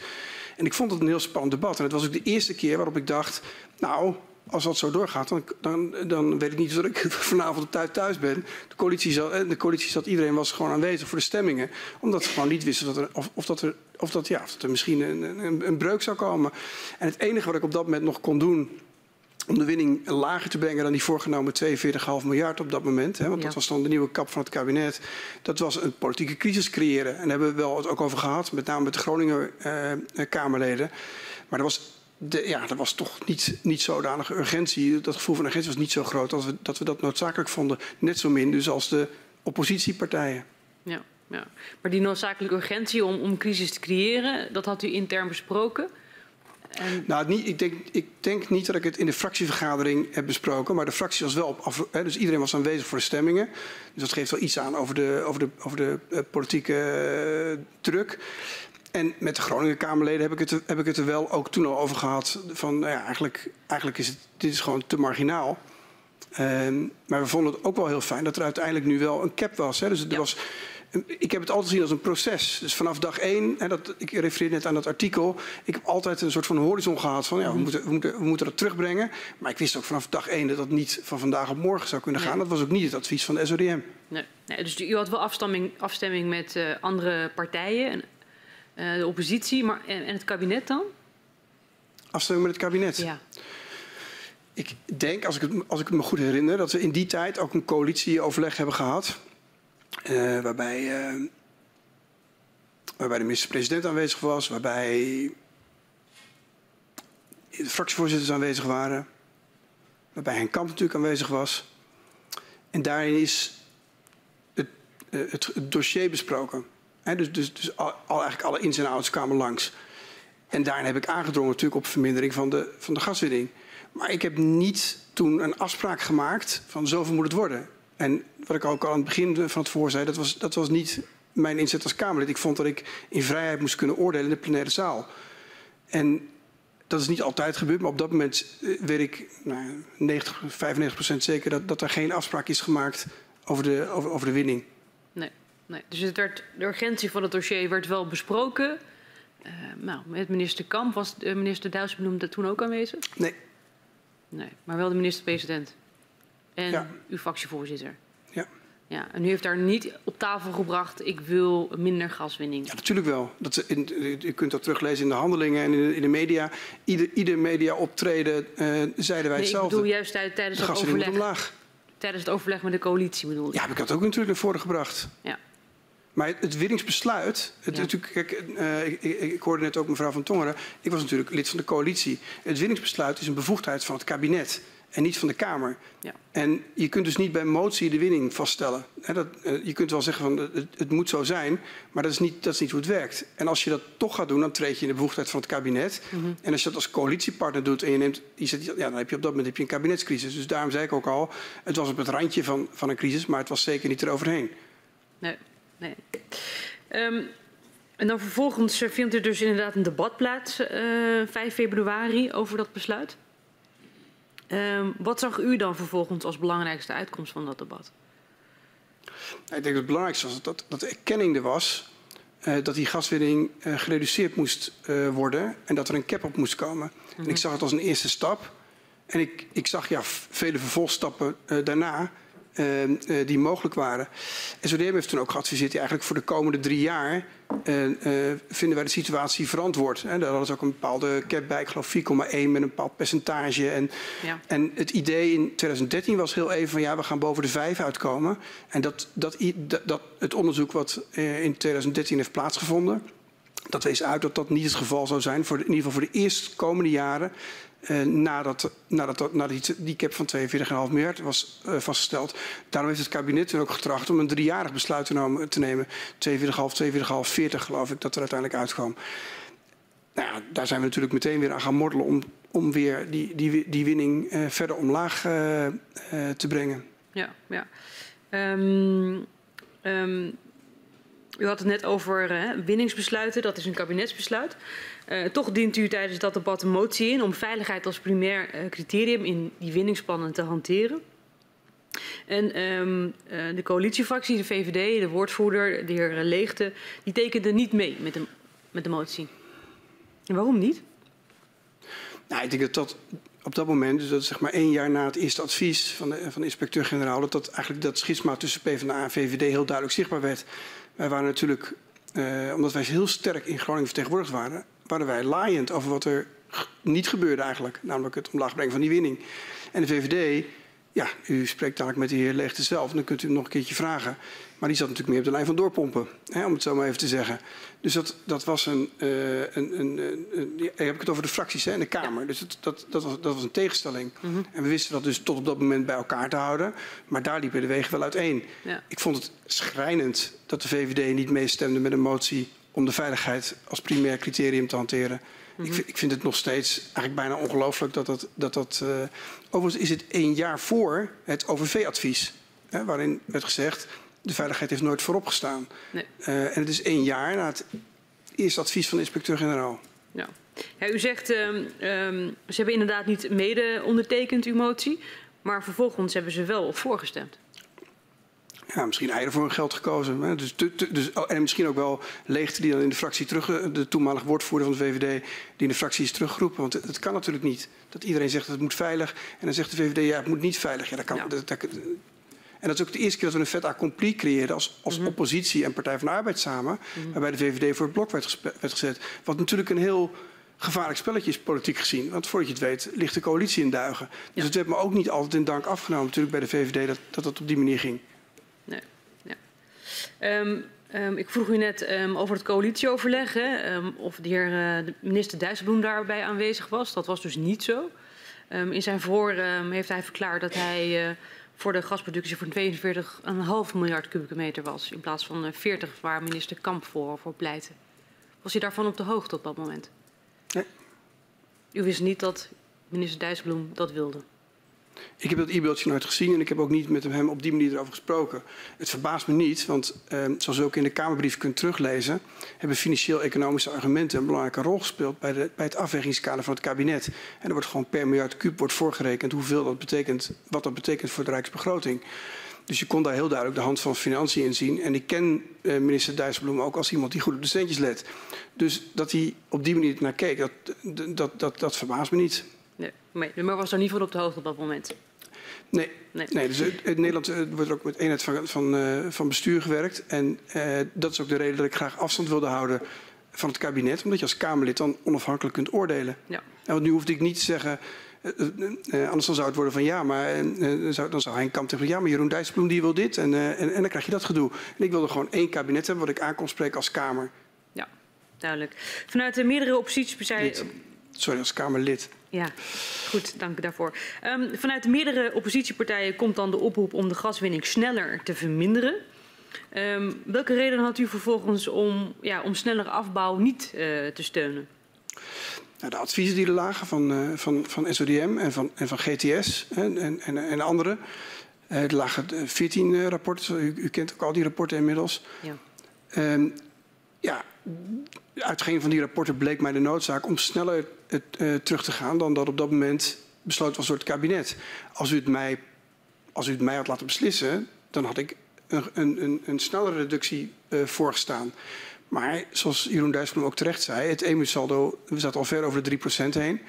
Speaker 2: En ik vond het een heel spannend debat. En het was ook de eerste keer waarop ik dacht, nou, als dat zo doorgaat, dan, dan, dan weet ik niet of ik vanavond op tijd thuis ben. De coalitie, zat, eh, de coalitie zat, iedereen was gewoon aanwezig voor de stemmingen. Omdat ze gewoon niet wisten dat er, of, of dat er, of dat, ja, of dat er misschien een, een, een breuk zou komen. En het enige wat ik op dat moment nog kon doen om de winning lager te brengen dan die voorgenomen 42,5 miljard op dat moment. Hè, want ja. dat was dan de nieuwe kap van het kabinet. Dat was een politieke crisis creëren. En daar hebben we wel het ook over gehad, met name met de Groninger uh, Kamerleden. Maar er was, de, ja, er was toch niet, niet zodanige urgentie. Dat gevoel van urgentie was niet zo groot dat we, dat we dat noodzakelijk vonden. Net zo min dus als de oppositiepartijen.
Speaker 3: Ja, ja. Maar die noodzakelijke urgentie om, om crisis te creëren, dat had u intern besproken.
Speaker 2: En... Nou, niet, ik, denk, ik denk niet dat ik het in de fractievergadering heb besproken. Maar de fractie was wel op af. Hè, dus iedereen was aanwezig voor de stemmingen. Dus dat geeft wel iets aan over de, over de, over de uh, politieke uh, druk. En met de Groningen Kamerleden heb ik, het, heb ik het er wel ook toen al over gehad. Van nou ja, eigenlijk, eigenlijk is het dit is gewoon te marginaal. Um, maar we vonden het ook wel heel fijn dat er uiteindelijk nu wel een cap was. Hè. Dus ja. was ik heb het altijd gezien als een proces. Dus vanaf dag één, hè, dat, ik refereer net aan dat artikel. Ik heb altijd een soort van horizon gehad van ja, we, mhm. moeten, we, moeten, we moeten dat terugbrengen. Maar ik wist ook vanaf dag één dat dat niet van vandaag op morgen zou kunnen gaan. Nee. Dat was ook niet het advies van de SODM.
Speaker 3: Nee. nee dus u had wel afstemming, afstemming met uh, andere partijen, en, de oppositie, maar, en, en, het kabinet dan?
Speaker 2: Afstemming met het kabinet?
Speaker 3: Ja.
Speaker 2: Ik denk, als ik, het, als ik het me goed herinner, dat we in die tijd ook een coalitieoverleg hebben gehad. Uh, waarbij, uh, waarbij de minister-president aanwezig was, waarbij de fractievoorzitters aanwezig waren, waarbij Henk Kamp natuurlijk aanwezig was. En daarin is het, uh, het, het dossier besproken. Dus dus, dus al, eigenlijk alle ins en outs kwamen langs. En daarin heb ik aangedrongen natuurlijk op vermindering van de, van de gaswinning. Maar ik heb niet toen een afspraak gemaakt van zoveel moet het worden. En wat ik ook al aan het begin van het voor zei, dat was, dat was niet mijn inzet als Kamerlid. Ik vond dat ik in vrijheid moest kunnen oordelen in de plenaire zaal. En dat is niet altijd gebeurd, maar op dat moment weet ik nou, 90, 95 procent zeker dat, dat er geen afspraak is gemaakt over de, over, over de winning.
Speaker 3: Nee, dus het werd, de urgentie van het dossier werd wel besproken. Uh, nou, met minister Kamp was de minister Dijsselbloem toen ook aanwezig?
Speaker 2: Nee.
Speaker 3: Nee, maar wel de minister-president en ja. uw fractievoorzitter.
Speaker 2: Ja.
Speaker 3: Ja, en u heeft daar niet op tafel gebracht, ik wil minder gaswinning.
Speaker 2: Ja, natuurlijk wel. Dat, in, u kunt dat teruglezen in de handelingen en in de, in de media. Ieder, ieder media optreden uh, zeiden wij
Speaker 3: nee,
Speaker 2: hetzelfde.
Speaker 3: Ik bedoel juist tijdens
Speaker 2: de
Speaker 3: het overleg. Tijdens het overleg met de coalitie bedoel ik.
Speaker 2: Ja, heb ik dat ook natuurlijk naar voren gebracht.
Speaker 3: Ja.
Speaker 2: Maar het winningsbesluit, het, ja. natuurlijk, kijk, uh, ik, ik, hoorde net ook mevrouw Van Tongeren, ik was natuurlijk lid van de coalitie. Het winningsbesluit is een bevoegdheid van het kabinet en niet van de Kamer.
Speaker 3: Ja.
Speaker 2: En je kunt dus niet bij motie de winning vaststellen. He, dat, uh, je kunt wel zeggen van het, het, moet zo zijn, maar dat is, niet, dat is niet hoe het werkt. En als je dat toch gaat doen, dan treed je in de bevoegdheid van het kabinet.
Speaker 3: Mhm.
Speaker 2: Mm -hmm. En als je dat als coalitiepartner doet en je neemt, je zegt, ja, dan heb je op dat moment heb je een kabinetscrisis. Dus daarom zei ik ook al, het was op het randje van, van een crisis, maar het was zeker niet eroverheen.
Speaker 3: Nee, nee. Um, en dan vervolgens vindt er dus inderdaad een debat plaats, uh, 5 februari, over dat besluit. Um, wat zag u dan vervolgens als belangrijkste uitkomst van dat debat?
Speaker 2: Ik denk dat het belangrijkste was dat, dat de erkenning er was uh, dat die gaswinning uh, gereduceerd moest uh, worden en dat er een cap op moest komen. Mm -hmm. En ik zag het als een eerste stap. En ik, ik zag ja, vele vervolgstappen daarna die mogelijk waren. SODM heeft toen ook geadviseerd, eigenlijk voor de komende drie jaar uh, uh, vinden wij de situatie verantwoord. Hè. Daar hadden ze ook een bepaalde cap bij, ik geloof 4,1 met een bepaald percentage. En,
Speaker 3: ja.
Speaker 2: en het idee in 2013 was heel even van ja, we gaan boven de 5 uitkomen. En dat, dat, dat, dat het onderzoek wat in 2013 heeft plaatsgevonden, dat wees uit dat dat niet het geval zou zijn, voor de, in ieder geval voor de eerstkomende jaren. Nadat, nadat, nadat die, cap van 42,5 miljard was uh, vastgesteld. Daarom heeft het kabinet toen ook getracht om een driejarig besluit te, nemen, te nemen. 42,5, 42,5, 40 geloof ik dat er uiteindelijk uitkwam. Nou ja, daar zijn we natuurlijk meteen weer aan gaan mortelen om, om weer die, die, die winning uh, verder omlaag te brengen.
Speaker 3: Ja, ja. Um, um, u had het net over uh, winningsbesluiten, dat is een kabinetsbesluit. Uh, toch dient u tijdens dat debat een motie in om veiligheid als primair uh, criterium in die winningsplannen te hanteren. En um, uh, de coalitiefractie, de VVD, de woordvoerder, de heer Leegte, die tekende niet mee met de, met de motie. En waarom niet?
Speaker 2: Nou, ik denk dat op dat moment, dus dat zeg maar één jaar na het eerste advies van de, van inspecteur-generaal, dat, dat eigenlijk dat schisma tussen PvdA en VVD heel duidelijk zichtbaar werd. Wij waren natuurlijk, omdat wij heel sterk in Groningen vertegenwoordigd waren, waren wij laaiend over wat er niet gebeurde eigenlijk. Namelijk het omlaag brengen van die winning. En de VVD, ja, u spreekt dadelijk met de heer Leegte zelf, dan kunt u hem nog een keertje vragen. Maar die zat natuurlijk meer op de lijn van doorpompen, hè, om het zo maar even te zeggen. Dus dat, dat was een, uh, een, een, een, ja, heb ik het over de fracties hè, in de Kamer. Dus dat, dat, dat, was, dat was een tegenstelling. Mm -hmm. En we wisten dat dus tot op dat moment bij elkaar te houden. Maar daar liepen de wegen wel uiteen. Ja. Ik vond het schrijnend dat de VVD niet meestemde met een motie om de veiligheid als primair criterium te hanteren. Mm -hmm. ik, ik, vind het nog steeds eigenlijk bijna ongelooflijk dat dat. dat, dat uh, overigens is het één jaar voor het OVV-advies. Waarin werd gezegd de veiligheid heeft nooit voorop gestaan. Nee. Uh, en het is één jaar na het eerste advies van de inspecteur-generaal.
Speaker 3: Ja. ja. u zegt, um, um, ze hebben inderdaad niet mede ondertekend uw motie, maar vervolgens hebben ze wel voorgestemd.
Speaker 2: Ja, misschien eieren voor hun geld gekozen. Hè. Dus, dus, oh, en misschien ook wel leegte die dan in de fractie terug, eh, de toenmalige woordvoerder van de VVD, die in de fractie is teruggeroepen. Want het, het kan natuurlijk niet. Dat iedereen zegt dat het moet veilig. En dan zegt de VVD, ja, het moet niet veilig. Ja, dat kan, ja. Dat, dat, en dat is ook de eerste keer dat we een vet accompli creëerden als, als mm -hmm. oppositie en Partij van de Arbeid samen. Mm -hmm. Waarbij de VVD voor het blok werd, werd, gezet. Wat natuurlijk een heel gevaarlijk spelletje is, politiek gezien. Want voordat je het weet, ligt de coalitie in duigen. Dus ja. het werd me ook niet altijd in dank afgenomen natuurlijk bij de VVD dat dat, dat op die manier ging.
Speaker 3: Um, um, ik vroeg u net um, over het coalitieoverleg. Hè, of de heer uh, de minister Dijsselbloem daarbij aanwezig was. Dat was dus niet zo. in zijn voor heeft hij verklaard dat hij... Uh, voor de gasproductie voor 42,5 miljard kubieke meter was. In plaats van 40 waar minister Kamp voor, voor pleitte. Was u daarvan op de hoogte op dat moment?
Speaker 2: Nee.
Speaker 3: U wist niet dat minister Dijsselbloem dat wilde?
Speaker 2: Ik heb dat e-mailtje nooit gezien en ik heb ook niet met hem op die manier erover gesproken. Het verbaast me niet, want eh, zoals u ook in de Kamerbrief kunt teruglezen, hebben financieel-economische argumenten een belangrijke rol gespeeld bij, de, bij het afwegingskader van het kabinet. En er wordt gewoon per miljard kuub wordt voorgerekend hoeveel dat betekent, wat dat betekent voor de Rijksbegroting. Dus je kon daar heel duidelijk de hand van financiën in zien. En ik ken uh, minister Dijsselbloem ook als iemand die goed op de centjes let. Dus dat hij op die manier naar keek, dat, dat, dat, dat verbaast me niet.
Speaker 3: Nee, maar was er niet van op de hoogte op dat moment?
Speaker 2: Nee, nee. nee dus in Nederland eh, wordt er ook met eenheid van, van, uh, van bestuur gewerkt. En dat is ook de reden dat ik graag afstand wilde houden van het kabinet. Omdat je als Kamerlid dan onafhankelijk kunt oordelen. Ja. En want nu hoefde ik niet te zeggen... Anders dan zou het worden van ja, maar zou, dan zou Henk Kamp tegen ja, maar Jeroen Dijsselbloem die wil dit en, en, en dan krijg je dat gedoe. En ik wilde gewoon één kabinet hebben wat ik aan kon spreken als Kamer.
Speaker 3: Ja, duidelijk. Vanuit de meerdere oppositiepartijen...
Speaker 2: Sorry, als Kamerlid.
Speaker 3: Ja, goed, dank u daarvoor. Um, vanuit meerdere oppositiepartijen komt dan de oproep om de gaswinning sneller te verminderen. Um, welke reden had u vervolgens om, ja, om snellere afbouw niet uh, te steunen?
Speaker 2: Nou, de adviezen die er lagen van, uh, van, van SODM en van, en van GTS en, en, en anderen. Uh, er lagen 14 rapporten, u, u, kent ook al die rapporten inmiddels. Ja. Um, ja, uit geen van die rapporten bleek mij de noodzaak om sneller het, uh, terug te gaan dan dat op dat moment besloten was door het kabinet. Als u het mij, als u het mij had laten beslissen, dan had ik een, een, een snellere reductie uh, voorgestaan. Maar zoals Jeroen Dijsselbloem ook terecht zei, het EMU-saldo, zaten al ver over de 3% heen.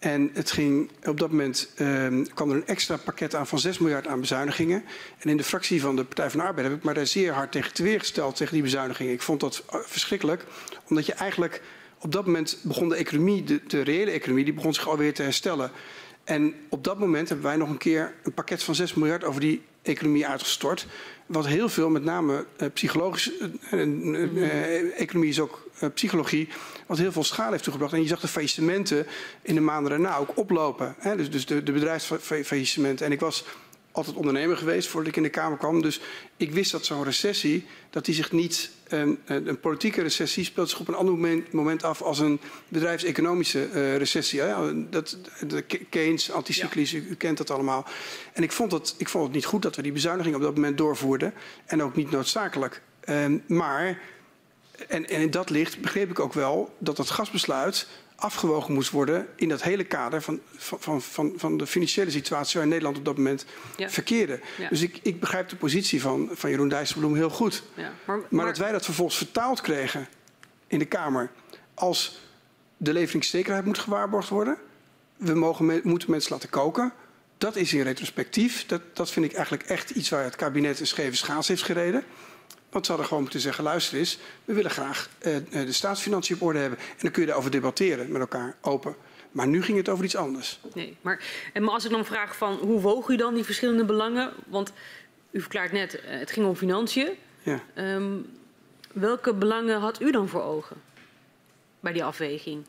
Speaker 2: En het ging, op dat moment um, kwam er een extra pakket aan van 6 miljard aan bezuinigingen. En in de fractie van de Partij van de Arbeid heb ik maar daar zeer hard tegen teweergesteld tegen die bezuinigingen. Ik vond dat verschrikkelijk, omdat je eigenlijk op dat moment begon de economie, de, de reële economie, die begon zich alweer te herstellen. En op dat moment hebben wij nog een keer een pakket van 6 miljard over die economie uitgestort. Wat heel veel, met name uh, psychologisch, uh, uh, economie is ook psychologie, wat heel veel schade heeft toegebracht. En je zag de faillissementen in de maanden daarna ook oplopen. Hè? Dus, dus de, de bedrijfsfaillissementen. En ik was altijd ondernemer geweest voordat ik in de Kamer kwam. Dus ik wist dat zo'n recessie, dat die zich niet, een, een politieke recessie speelt zich op een ander moment, moment af als een bedrijfseconomische uh, recessie. Hè? Dat, de Keynes, anticyclisch, ja. u, u, kent dat allemaal. En ik vond, dat, ik vond het niet goed dat we die bezuiniging op dat moment doorvoerden. En ook niet noodzakelijk. Um, maar, en, en in dat licht begreep ik ook wel dat dat gasbesluit afgewogen moest worden in dat hele kader van, van, van, van de financiële situatie waar Nederland op dat moment
Speaker 3: Ja.
Speaker 2: verkeerde.
Speaker 3: Ja.
Speaker 2: Dus ik, ik begrijp de positie van, van Jeroen Dijsselbloem heel goed.
Speaker 3: Ja, maar,
Speaker 2: Maar dat wij dat vervolgens vertaald kregen in de Kamer als de leveringszekerheid moet gewaarborgd worden. We mogen me- moeten mensen laten koken. Dat is in retrospectief. Dat, dat vind ik eigenlijk echt iets waar het kabinet een scheve schaats heeft gereden. Want ze hadden gewoon moeten zeggen, luister eens, we willen graag eh, eh, de staatsfinanciën op orde hebben. En dan kun je daarover debatteren met elkaar, open. Maar nu ging het over iets anders.
Speaker 3: Nee, maar, en maar als ik dan vraag van hoe woog u dan die verschillende belangen? Want u verklaart net, eh, het ging om financiën.
Speaker 2: Ja.
Speaker 3: Ehm, welke belangen had u dan voor ogen bij die afweging?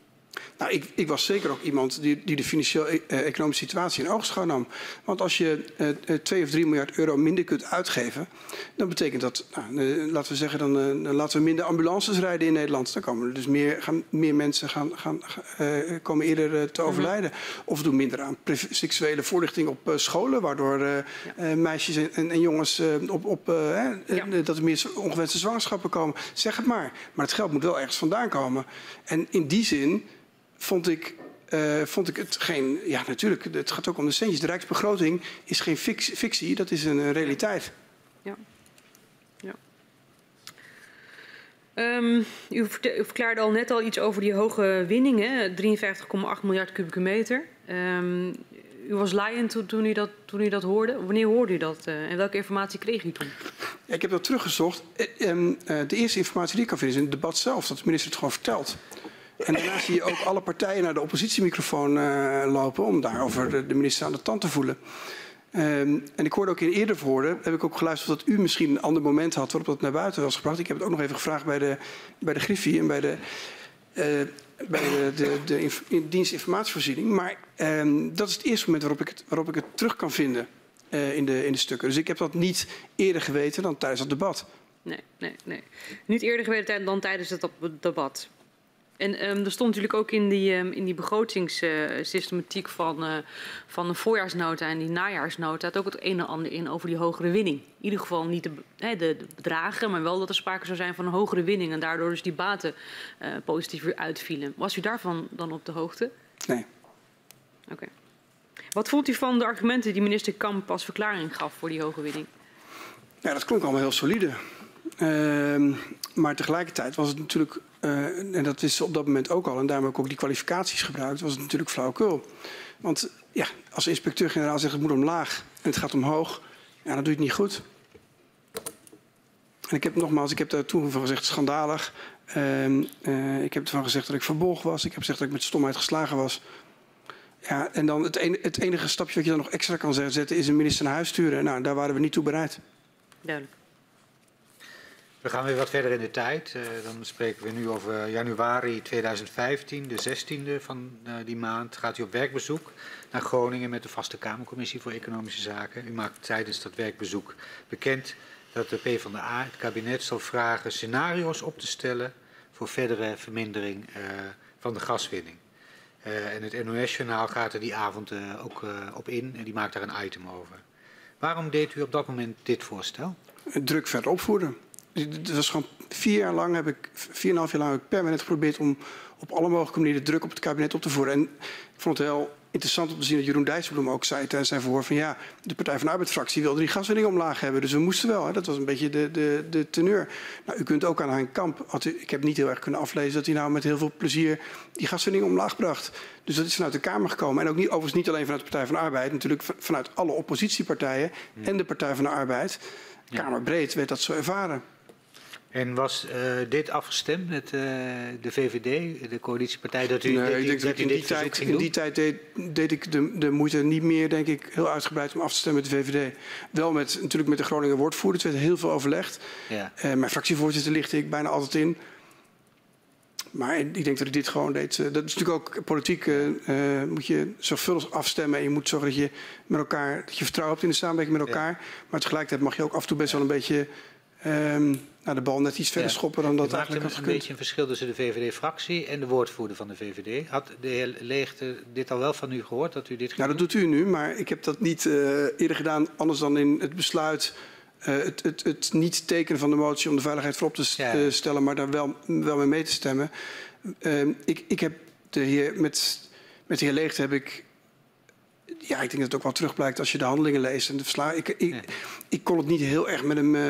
Speaker 2: Nou, ik, ik was zeker ook iemand die, die de financieel-economische situatie in oogschouw nam. Want als je eh, eh, 2 of 3 miljard euro minder kunt uitgeven, dan betekent dat, nou, eh, laten we zeggen, dan, eh, dan laten we minder ambulances rijden in Nederland. Dan komen er dus meer, gaan meer mensen gaan, gaan, eh, komen eerder eh, te overlijden. Of doen minder aan seksuele voorlichting op eh, scholen, waardoor eh, eh, meisjes en, en, en jongens eh, op, op eh, eh,
Speaker 3: Ja.
Speaker 2: dat er meer ongewenste zwangerschappen komen. Zeg het maar. Maar het geld moet wel ergens vandaan komen. En in die zin vond ik, eh, vond ik het geen. Ja, natuurlijk, het gaat ook om de centjes. De Rijksbegroting is geen fictie, dat is een realiteit.
Speaker 3: Ja. ja. Ehm, u, verklaarde al net al iets over die hoge winningen, 53,8 miljard kubieke meter. Ehm, u was laaiend toen, u dat, toen u dat hoorde. Wanneer hoorde u dat eh, en welke informatie kreeg u toen?
Speaker 2: Ja, ik heb dat teruggezocht. Eh, ehm, eh, de eerste informatie die ik kan vinden is in het debat zelf, dat de minister het gewoon vertelt. En daarna zie je ook alle partijen naar de oppositiemicrofoon eh, lopen om daarover de, de minister aan de tand te voelen. Ehm, en ik hoorde ook in eerder woorden, heb ik ook geluisterd dat u misschien een ander moment had waarop dat naar buiten was gebracht. Ik heb het ook nog even gevraagd bij de, bij de Griffie en bij de, eh, bij de, de, de inf- in- dienst informatievoorziening. Maar ehm, dat is het eerste moment waarop ik het, waarop ik het terug kan vinden eh, in, de, in de stukken. Dus ik heb dat niet eerder geweten dan tijdens het debat.
Speaker 3: Nee, nee, nee. Niet eerder geweten dan tijdens het debat. En ehm, er stond natuurlijk ook in die, ehm, in die begrotingssystematiek van, eh, van de voorjaarsnota en die najaarsnota het ook het een en ander in over die hogere winning. In ieder geval niet de, hè, de, de bedragen, maar wel dat er sprake zou zijn van een hogere winning en daardoor dus die baten eh, positief weer uitvielen. Was u daarvan dan op de hoogte?
Speaker 2: Nee.
Speaker 3: Oké. Wat vond u van de argumenten die minister Kamp als verklaring gaf voor die hoge winning?
Speaker 2: Ja, dat klonk allemaal heel solide. Ehm, maar tegelijkertijd was het natuurlijk, eh, en dat is op dat moment ook al, en daarom heb ik ook die kwalificaties gebruikt, was het natuurlijk flauwekul. Want ja, als inspecteur-generaal zegt het moet omlaag en het gaat omhoog, ja, dan doe je het niet goed. En ik heb nogmaals, ik heb daar toen van gezegd schandalig. Ehm, eh, ik heb ervan gezegd dat ik verbolgen was. Ik heb gezegd dat ik met stomheid geslagen was. Ja, en dan het, ene, het enige stapje wat je dan nog extra kan zetten is een minister naar huis sturen. Nou, daar waren we niet toe bereid.
Speaker 3: Duidelijk.
Speaker 1: We gaan weer wat verder in de tijd. Eh, dan spreken we nu over januari 2015, de 16e van eh, die maand. Gaat u op werkbezoek naar Groningen met de Vaste Kamercommissie voor Economische Zaken. U maakt tijdens dat werkbezoek bekend dat de PvdA het kabinet zal vragen scenario's op te stellen voor verdere vermindering eh, van de gaswinning. En het NOS-journaal gaat er die avond ook op in en die maakt daar een item over. Waarom deed u op dat moment dit voorstel?
Speaker 2: druk verder opvoeren. Het was gewoon vier jaar lang heb ik, vier en een half jaar lang heb ik permanent geprobeerd om op alle mogelijke manieren druk op het kabinet op te voeren. En ik vond het heel interessant om te zien dat Jeroen Dijsselbloem ook zei tijdens zijn verhoor van ja, de Partij van de Arbeidsfractie wilde die gaswinning omlaag hebben. Dus we moesten wel. Hè. Dat was een beetje de, de, de teneur. Nou, u kunt ook aan Hein Kamp, ik heb niet heel erg kunnen aflezen dat hij nou met heel veel plezier die gaswinning omlaag bracht. Dus dat is vanuit de Kamer gekomen. En ook niet, overigens niet alleen vanuit de Partij van de Arbeid, natuurlijk vanuit alle oppositiepartijen en de Partij van de Arbeid. Kamerbreed werd dat zo ervaren.
Speaker 1: En was eh, dit afgestemd met eh, de VVD, de coalitiepartij, dat u, dat
Speaker 2: Nee, ik denk
Speaker 1: dat
Speaker 2: dat
Speaker 1: u
Speaker 2: in
Speaker 1: dit
Speaker 2: die tijd, in die tijd deed, deed ik de, de moeite niet meer, denk ik, heel uitgebreid om af te stemmen met de VVD. Wel met, natuurlijk met de Groninger woordvoerder. Het werd heel veel overlegd.
Speaker 1: Ja.
Speaker 2: Eh, mijn fractievoorzitter lichtte ik bijna altijd in. Maar ik denk dat ik dit gewoon deed. Dat is natuurlijk ook politiek. moet je zorgvuldig afstemmen. En je moet zorgen dat je met elkaar dat je vertrouwen hebt in de samenwerking met
Speaker 1: Ja.
Speaker 2: elkaar. Maar tegelijkertijd mag je ook af en toe best wel een beetje ehm, nou, de bal net iets verder
Speaker 1: Ja.
Speaker 2: schoppen dan dat
Speaker 1: Het
Speaker 2: eigenlijk
Speaker 1: een,
Speaker 2: had
Speaker 1: een
Speaker 2: gekund.
Speaker 1: beetje een verschil tussen de VVD-fractie en de woordvoerder van de VVD. Had de heer Leegte dit al wel van u gehoord, dat u dit ging
Speaker 2: Nou, dat doet u nu, maar ik heb dat niet eh, eerder gedaan, anders dan in het besluit. eh, het, het, het niet tekenen van de motie om de veiligheid voorop te
Speaker 1: Ja.
Speaker 2: eh, stellen, maar daar wel, wel mee mee te stemmen. Ehm, ik, ik heb de heer, met, met de heer Leegte heb ik ja, ik denk dat het ook wel terugblijkt als je de handelingen leest en de verslagen. Ik, ik,
Speaker 1: Ja.
Speaker 2: ik kon het niet heel erg met hem, eh,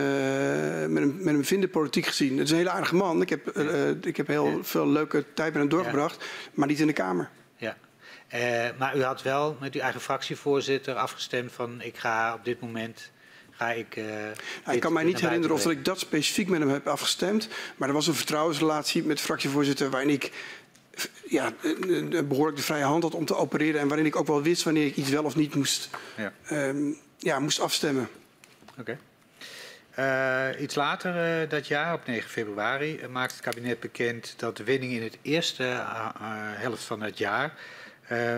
Speaker 2: met hem, met hem vinden, politiek gezien. Het is een hele aardige man. Ik heb, eh, eh, ik heb heel
Speaker 1: Ja.
Speaker 2: veel leuke tijd met hem doorgebracht, maar niet in de Kamer.
Speaker 1: Ja. Maar u had wel met uw eigen fractievoorzitter afgestemd van ik ga op dit moment ga ik.
Speaker 2: Nou,
Speaker 1: dit-
Speaker 2: ik kan mij niet herinneren of dat ik dat specifiek met hem heb afgestemd. Maar er was een vertrouwensrelatie met de fractievoorzitter waarin ik ja, eh, eh, behoorlijk de vrije hand had om te opereren. En waarin ik ook wel wist wanneer ik iets wel of niet moest,
Speaker 1: brengen.
Speaker 2: ehm, ja, moest afstemmen.
Speaker 1: Ja, oké. Eh, iets later dat jaar, op 9 februari, eh, maakt het kabinet bekend dat de winning in het eerste helft van het jaar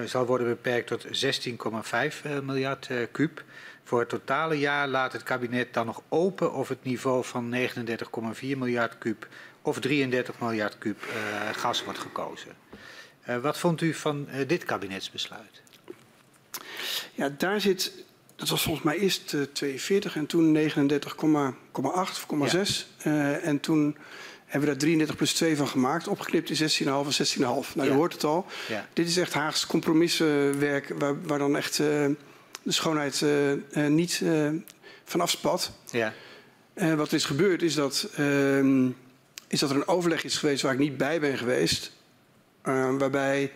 Speaker 1: zal worden beperkt tot 16,5 eh, miljard kuub. Voor het totale jaar laat het kabinet dan nog open of het niveau van 39,4 miljard kuub of 33 miljard kuub eh, gas wordt gekozen. Eh, wat vond u van eh, dit kabinetsbesluit?
Speaker 2: Ja, daar zit, dat was volgens mij eerst eh, 42 en toen 39,8 of 0,6. En toen hebben we daar 33 plus 2 van gemaakt, opgeknipt in 16,5 en 16,5. Nou,
Speaker 1: Ja.
Speaker 2: u hoort het al.
Speaker 1: Ja.
Speaker 2: Dit is echt Haags compromiswerk waar, waar dan echt de schoonheid eh, eh, niet eh van afspat.
Speaker 1: Ja,
Speaker 2: wat is gebeurd is dat, ehm, is dat er een overleg is geweest waar ik niet bij ben geweest. waarbij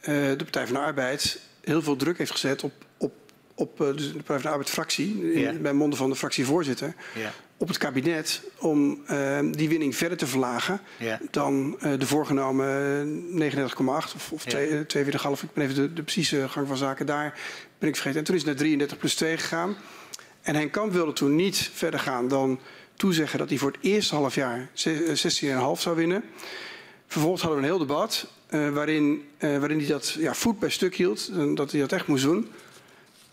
Speaker 2: de Partij van de Arbeid heel veel druk heeft gezet op, op, op dus de Partij van de Arbeid fractie. In,
Speaker 1: Ja.
Speaker 2: Bij monden van de fractievoorzitter.
Speaker 1: ja,
Speaker 2: Op het kabinet om ehm, die winning verder te verlagen
Speaker 1: ja.
Speaker 2: dan de voorgenomen 39,8 of, of
Speaker 1: Ja.
Speaker 2: twee- eh, 42,5. Ik ben even de, de precieze gang van zaken daar ben ik vergeten. En toen is het naar 33 plus 2 gegaan. En Henk Kamp wilde toen niet verder gaan dan toezeggen dat hij voor het eerste half jaar ze- eh, 16,5 zou winnen. Vervolgens hadden we een heel debat eh, waarin, eh, waarin hij dat ja, voet bij stuk hield. dat hij dat echt moest doen.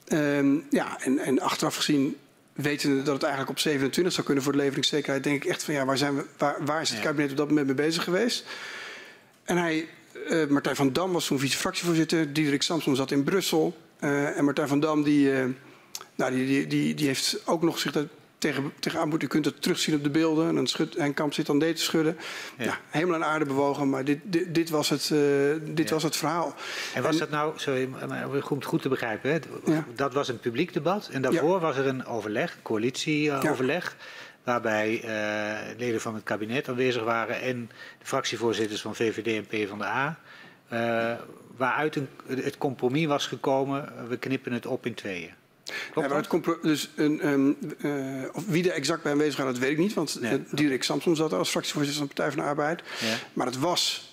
Speaker 2: Ehm, ja, en, en achteraf gezien, wetende dat het eigenlijk op 27 zou kunnen voor de leveringszekerheid, denk ik echt van ja, waar, zijn we, waar, waar is het kabinet op dat moment mee bezig geweest? En hij, Martijn van Dam was toen vice-fractievoorzitter, Diederik Samson zat in Brussel. Eh, en Martijn van Dam die, eh, nou, die, die, die, die heeft ook nog zich tegen, tegen aanbod. U kunt het terugzien op de beelden. En dan schudt, Henk Kamp zit dan nee te schudden.
Speaker 1: Ja.
Speaker 2: Ja. hemel en aarde bewogen, maar dit, dit, dit, was, het, eh, dit
Speaker 1: Ja.
Speaker 2: was het verhaal.
Speaker 1: En was
Speaker 2: En-
Speaker 1: dat nou, sorry, om goed, goed te begrijpen, hè?
Speaker 2: Ja.
Speaker 1: dat was een publiek debat en daarvoor was er een overleg, coalitieoverleg, waarbij leden van het kabinet aanwezig waren en de fractievoorzitters van VVD en PvdA, eh waaruit een, het compromis was gekomen, we knippen het op in tweeën.
Speaker 2: Ja, maar het dus een, ehm, eh, of wie er exact bij aanwezig was, dat weet ik niet. Want
Speaker 1: Nee.
Speaker 2: eh, Diederik Samson zat er als fractievoorzitter van de Partij van de Arbeid.
Speaker 1: Ja.
Speaker 2: Maar het was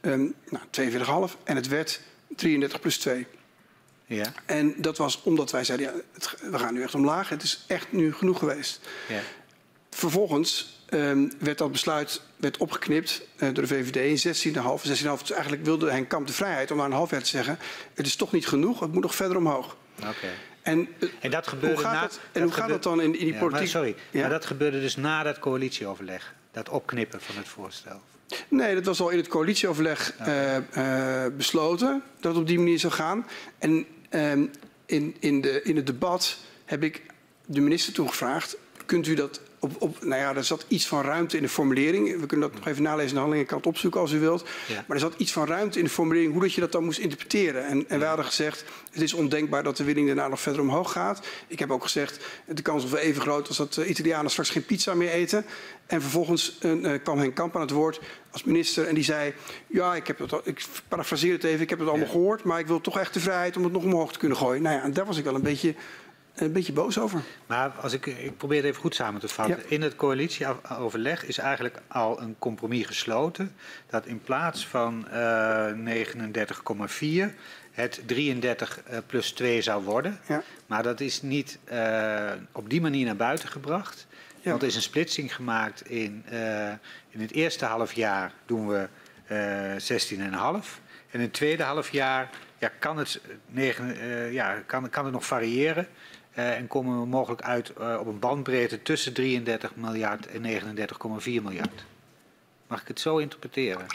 Speaker 2: ehm nou, 42,5 en het werd 33 plus 2.
Speaker 1: Ja,
Speaker 2: En dat was omdat wij zeiden, ja, het, we gaan nu echt omlaag. Het is echt nu genoeg geweest.
Speaker 1: ja,
Speaker 2: Vervolgens ehm, werd dat besluit werd opgeknipt eh, door de VVD in 16,5. 16,5 dus eigenlijk wilde Henk Kamp de vrijheid om na een half jaar te zeggen... het is toch niet genoeg, het moet nog verder omhoog.
Speaker 1: oké.
Speaker 2: En, eh,
Speaker 1: En dat gebeurde
Speaker 2: hoe gaat,
Speaker 1: na,
Speaker 2: dat, en hoe gaat dat dan in, in die
Speaker 1: Ja, maar
Speaker 2: politiek?
Speaker 1: sorry,
Speaker 2: Ja?
Speaker 1: maar dat gebeurde dus na dat coalitieoverleg, dat opknippen van het voorstel.
Speaker 2: Nee, dat was al in het coalitieoverleg eh, besloten dat het op die manier zou gaan. En ehm, in, in, de, in het debat heb ik de minister toen gevraagd: kunt u dat op, op. Nou ja, er zat iets van ruimte in de formulering. We kunnen dat nog even nalezen in de handeling. Ik kan het opzoeken als u wilt.
Speaker 1: Ja.
Speaker 2: Maar er zat iets van ruimte in de formulering hoe dat je dat dan moest interpreteren. En, en wij hadden gezegd: het is ondenkbaar dat de winning daarna nog verder omhoog gaat. Ik heb ook gezegd: de kans is wel even groot als dat de Italianen straks geen pizza meer eten. En vervolgens eh, eh, kwam Henk Kamp aan het woord als minister en die zei: Ja, ik heb het al, ik parafraseer het even, ik heb het allemaal
Speaker 1: Ja.
Speaker 2: gehoord, maar ik wil toch echt de vrijheid om het nog omhoog te kunnen gooien. Nou ja, en daar was ik wel een beetje, een beetje boos over.
Speaker 1: Maar als ik, ik probeer het even goed samen te vatten.
Speaker 2: Ja.
Speaker 1: In het coalitieoverleg is eigenlijk al een compromis gesloten. Dat in plaats van eh 39,4 het 33 eh, plus 2 zou worden.
Speaker 2: Ja.
Speaker 1: Maar dat is niet eh, op die manier naar buiten gebracht.
Speaker 2: Ja.
Speaker 1: Want er is een splitsing gemaakt in, eh, in het eerste half jaar doen we eh 16,5. En in het tweede half jaar ja, kan, het, negen, eh, ja, kan, kan het nog variëren. Eh, en komen we mogelijk uit eh, op een bandbreedte tussen 33 miljard en 39,4 miljard. Mag ik het zo interpreteren?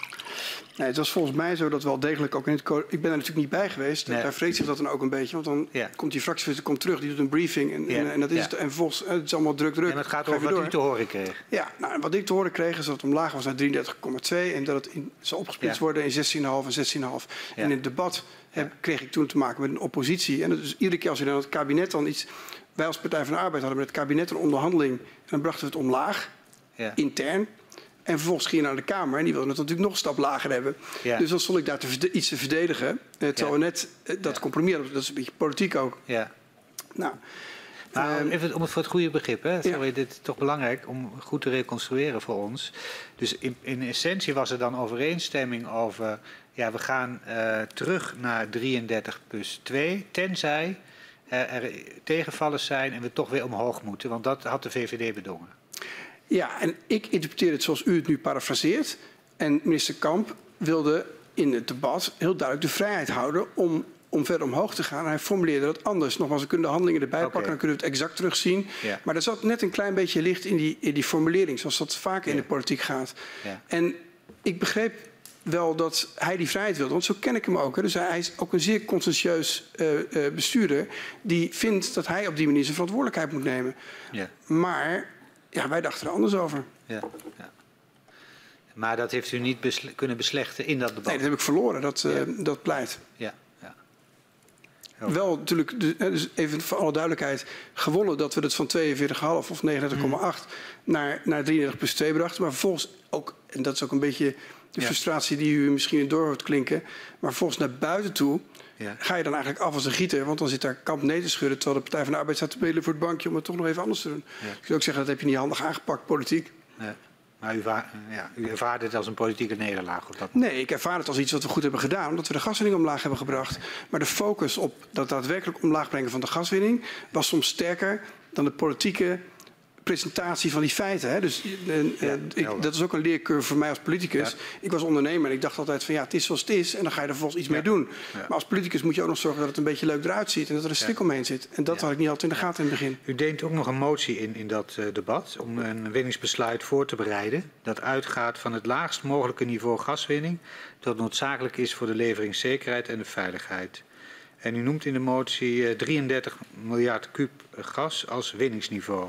Speaker 2: Nee, het was volgens mij zo dat wel degelijk ook in het... Ik ben er natuurlijk niet bij geweest.
Speaker 1: Nee.
Speaker 2: Daar vreet zich dat dan ook een beetje. Want dan
Speaker 1: Ja.
Speaker 2: komt die fractievoorzitter komt terug, die doet een briefing. En,
Speaker 1: Ja.
Speaker 2: en, en dat is
Speaker 1: Ja.
Speaker 2: het. En vervolgens, eh, het is allemaal druk, druk.
Speaker 1: En het gaat over wat u te horen kreeg.
Speaker 2: Ja, nou, en wat ik te horen kreeg is dat het omlaag was naar 33,2 en dat het in, zou opgesplitst worden in 16,5 en 16,5.
Speaker 1: Ja.
Speaker 2: En in het debat heb, kreeg ik toen te maken met een oppositie. En is iedere keer als je dan het kabinet dan iets... Wij als Partij van de Arbeid hadden met het kabinet een onderhandeling. En dan brachten we het omlaag,
Speaker 1: Ja.
Speaker 2: intern. En vervolgens ging je naar de Kamer en die wilden het natuurlijk nog een stap lager hebben.
Speaker 1: Ja.
Speaker 2: Dus dan stond ik daar te, iets te verdedigen. eh, terwijl
Speaker 1: Ja.
Speaker 2: we net eh, dat
Speaker 1: Ja.
Speaker 2: compromis hadden. Dat is een beetje politiek ook.
Speaker 1: Ja.
Speaker 2: Nou, Ehm,
Speaker 1: even om het voor het goede begrip, hè? Sorry, dit is toch belangrijk om goed te reconstrueren voor ons. Dus in, in essentie was er dan overeenstemming over, ja, we gaan eh, terug naar 33 plus 2, tenzij er, er tegenvallers zijn en we toch weer omhoog moeten, want dat had de VVD bedongen.
Speaker 2: Ja, en ik interpreteer het zoals u het nu parafraseert. En minister Kamp wilde in het debat heel duidelijk de vrijheid houden om, om verder omhoog te gaan. En hij formuleerde dat anders. Nogmaals, we kunnen de handelingen erbij pakken, dan kunnen we het exact terugzien.
Speaker 1: Ja.
Speaker 2: Maar er zat net een klein beetje licht in die, in die formulering, zoals dat vaak in de politiek gaat.
Speaker 1: Ja.
Speaker 2: En ik begreep wel dat hij die vrijheid wilde, want zo ken ik hem ook. Hè. Dus hij is ook een zeer conscientieus eh, eh, bestuurder die vindt dat hij op die manier zijn verantwoordelijkheid moet nemen.
Speaker 1: Ja.
Speaker 2: Maar ja, wij dachten er anders over.
Speaker 1: Ja. ja. Maar dat heeft u niet besle- kunnen beslechten in dat debat.
Speaker 2: Nee, dat heb ik verloren, dat, eh,
Speaker 1: Ja.
Speaker 2: dat pleit.
Speaker 1: Ja. Oh.
Speaker 2: Wel natuurlijk, dus even voor alle duidelijkheid, gewonnen dat we het van 42,5 of 39,8 naar, naar 33 plus 2 brachten. Maar vervolgens ook, en dat is ook een beetje de
Speaker 1: Ja.
Speaker 2: frustratie die u misschien door hoort klinken. Maar vervolgens naar buiten toe
Speaker 1: Ja.
Speaker 2: ga je dan eigenlijk af als een gieter. Want dan zit daar kamp nee te schudden. Terwijl de Partij van de Arbeid staat te bedelen voor het bankje om het toch nog even anders te doen.
Speaker 1: Ja.
Speaker 2: Ik zou ook zeggen, dat heb je niet handig aangepakt, politiek.
Speaker 1: Ja. Maar u, ja, u ervaarde het als een politieke nederlaag op dat
Speaker 2: Nee, ik ervaar het als iets wat we goed hebben gedaan, omdat we de gaswinning omlaag hebben gebracht. Maar de focus op dat daadwerkelijk omlaag brengen van de gaswinning was soms sterker dan de politieke presentatie van die feiten. Hè. Dus eh, eh,
Speaker 1: Ja,
Speaker 2: ik, dat is ook een leercurve voor mij als politicus.
Speaker 1: Ja.
Speaker 2: Ik was ondernemer en ik dacht altijd van ja, het is zoals het is en dan ga je er vervolgens iets mee doen.
Speaker 1: Ja.
Speaker 2: Maar als politicus moet je ook nog zorgen dat het een beetje leuk eruit ziet en dat er een strik omheen zit. En dat
Speaker 1: Ja.
Speaker 2: had ik niet altijd in de gaten in het begin.
Speaker 1: U deent ook nog een motie in in dat eh, debat om een winningsbesluit voor te bereiden dat uitgaat van het laagst mogelijke niveau gaswinning dat noodzakelijk is voor de leveringszekerheid en de veiligheid. En u noemt in de motie eh, 33 miljard kuub gas als winningsniveau.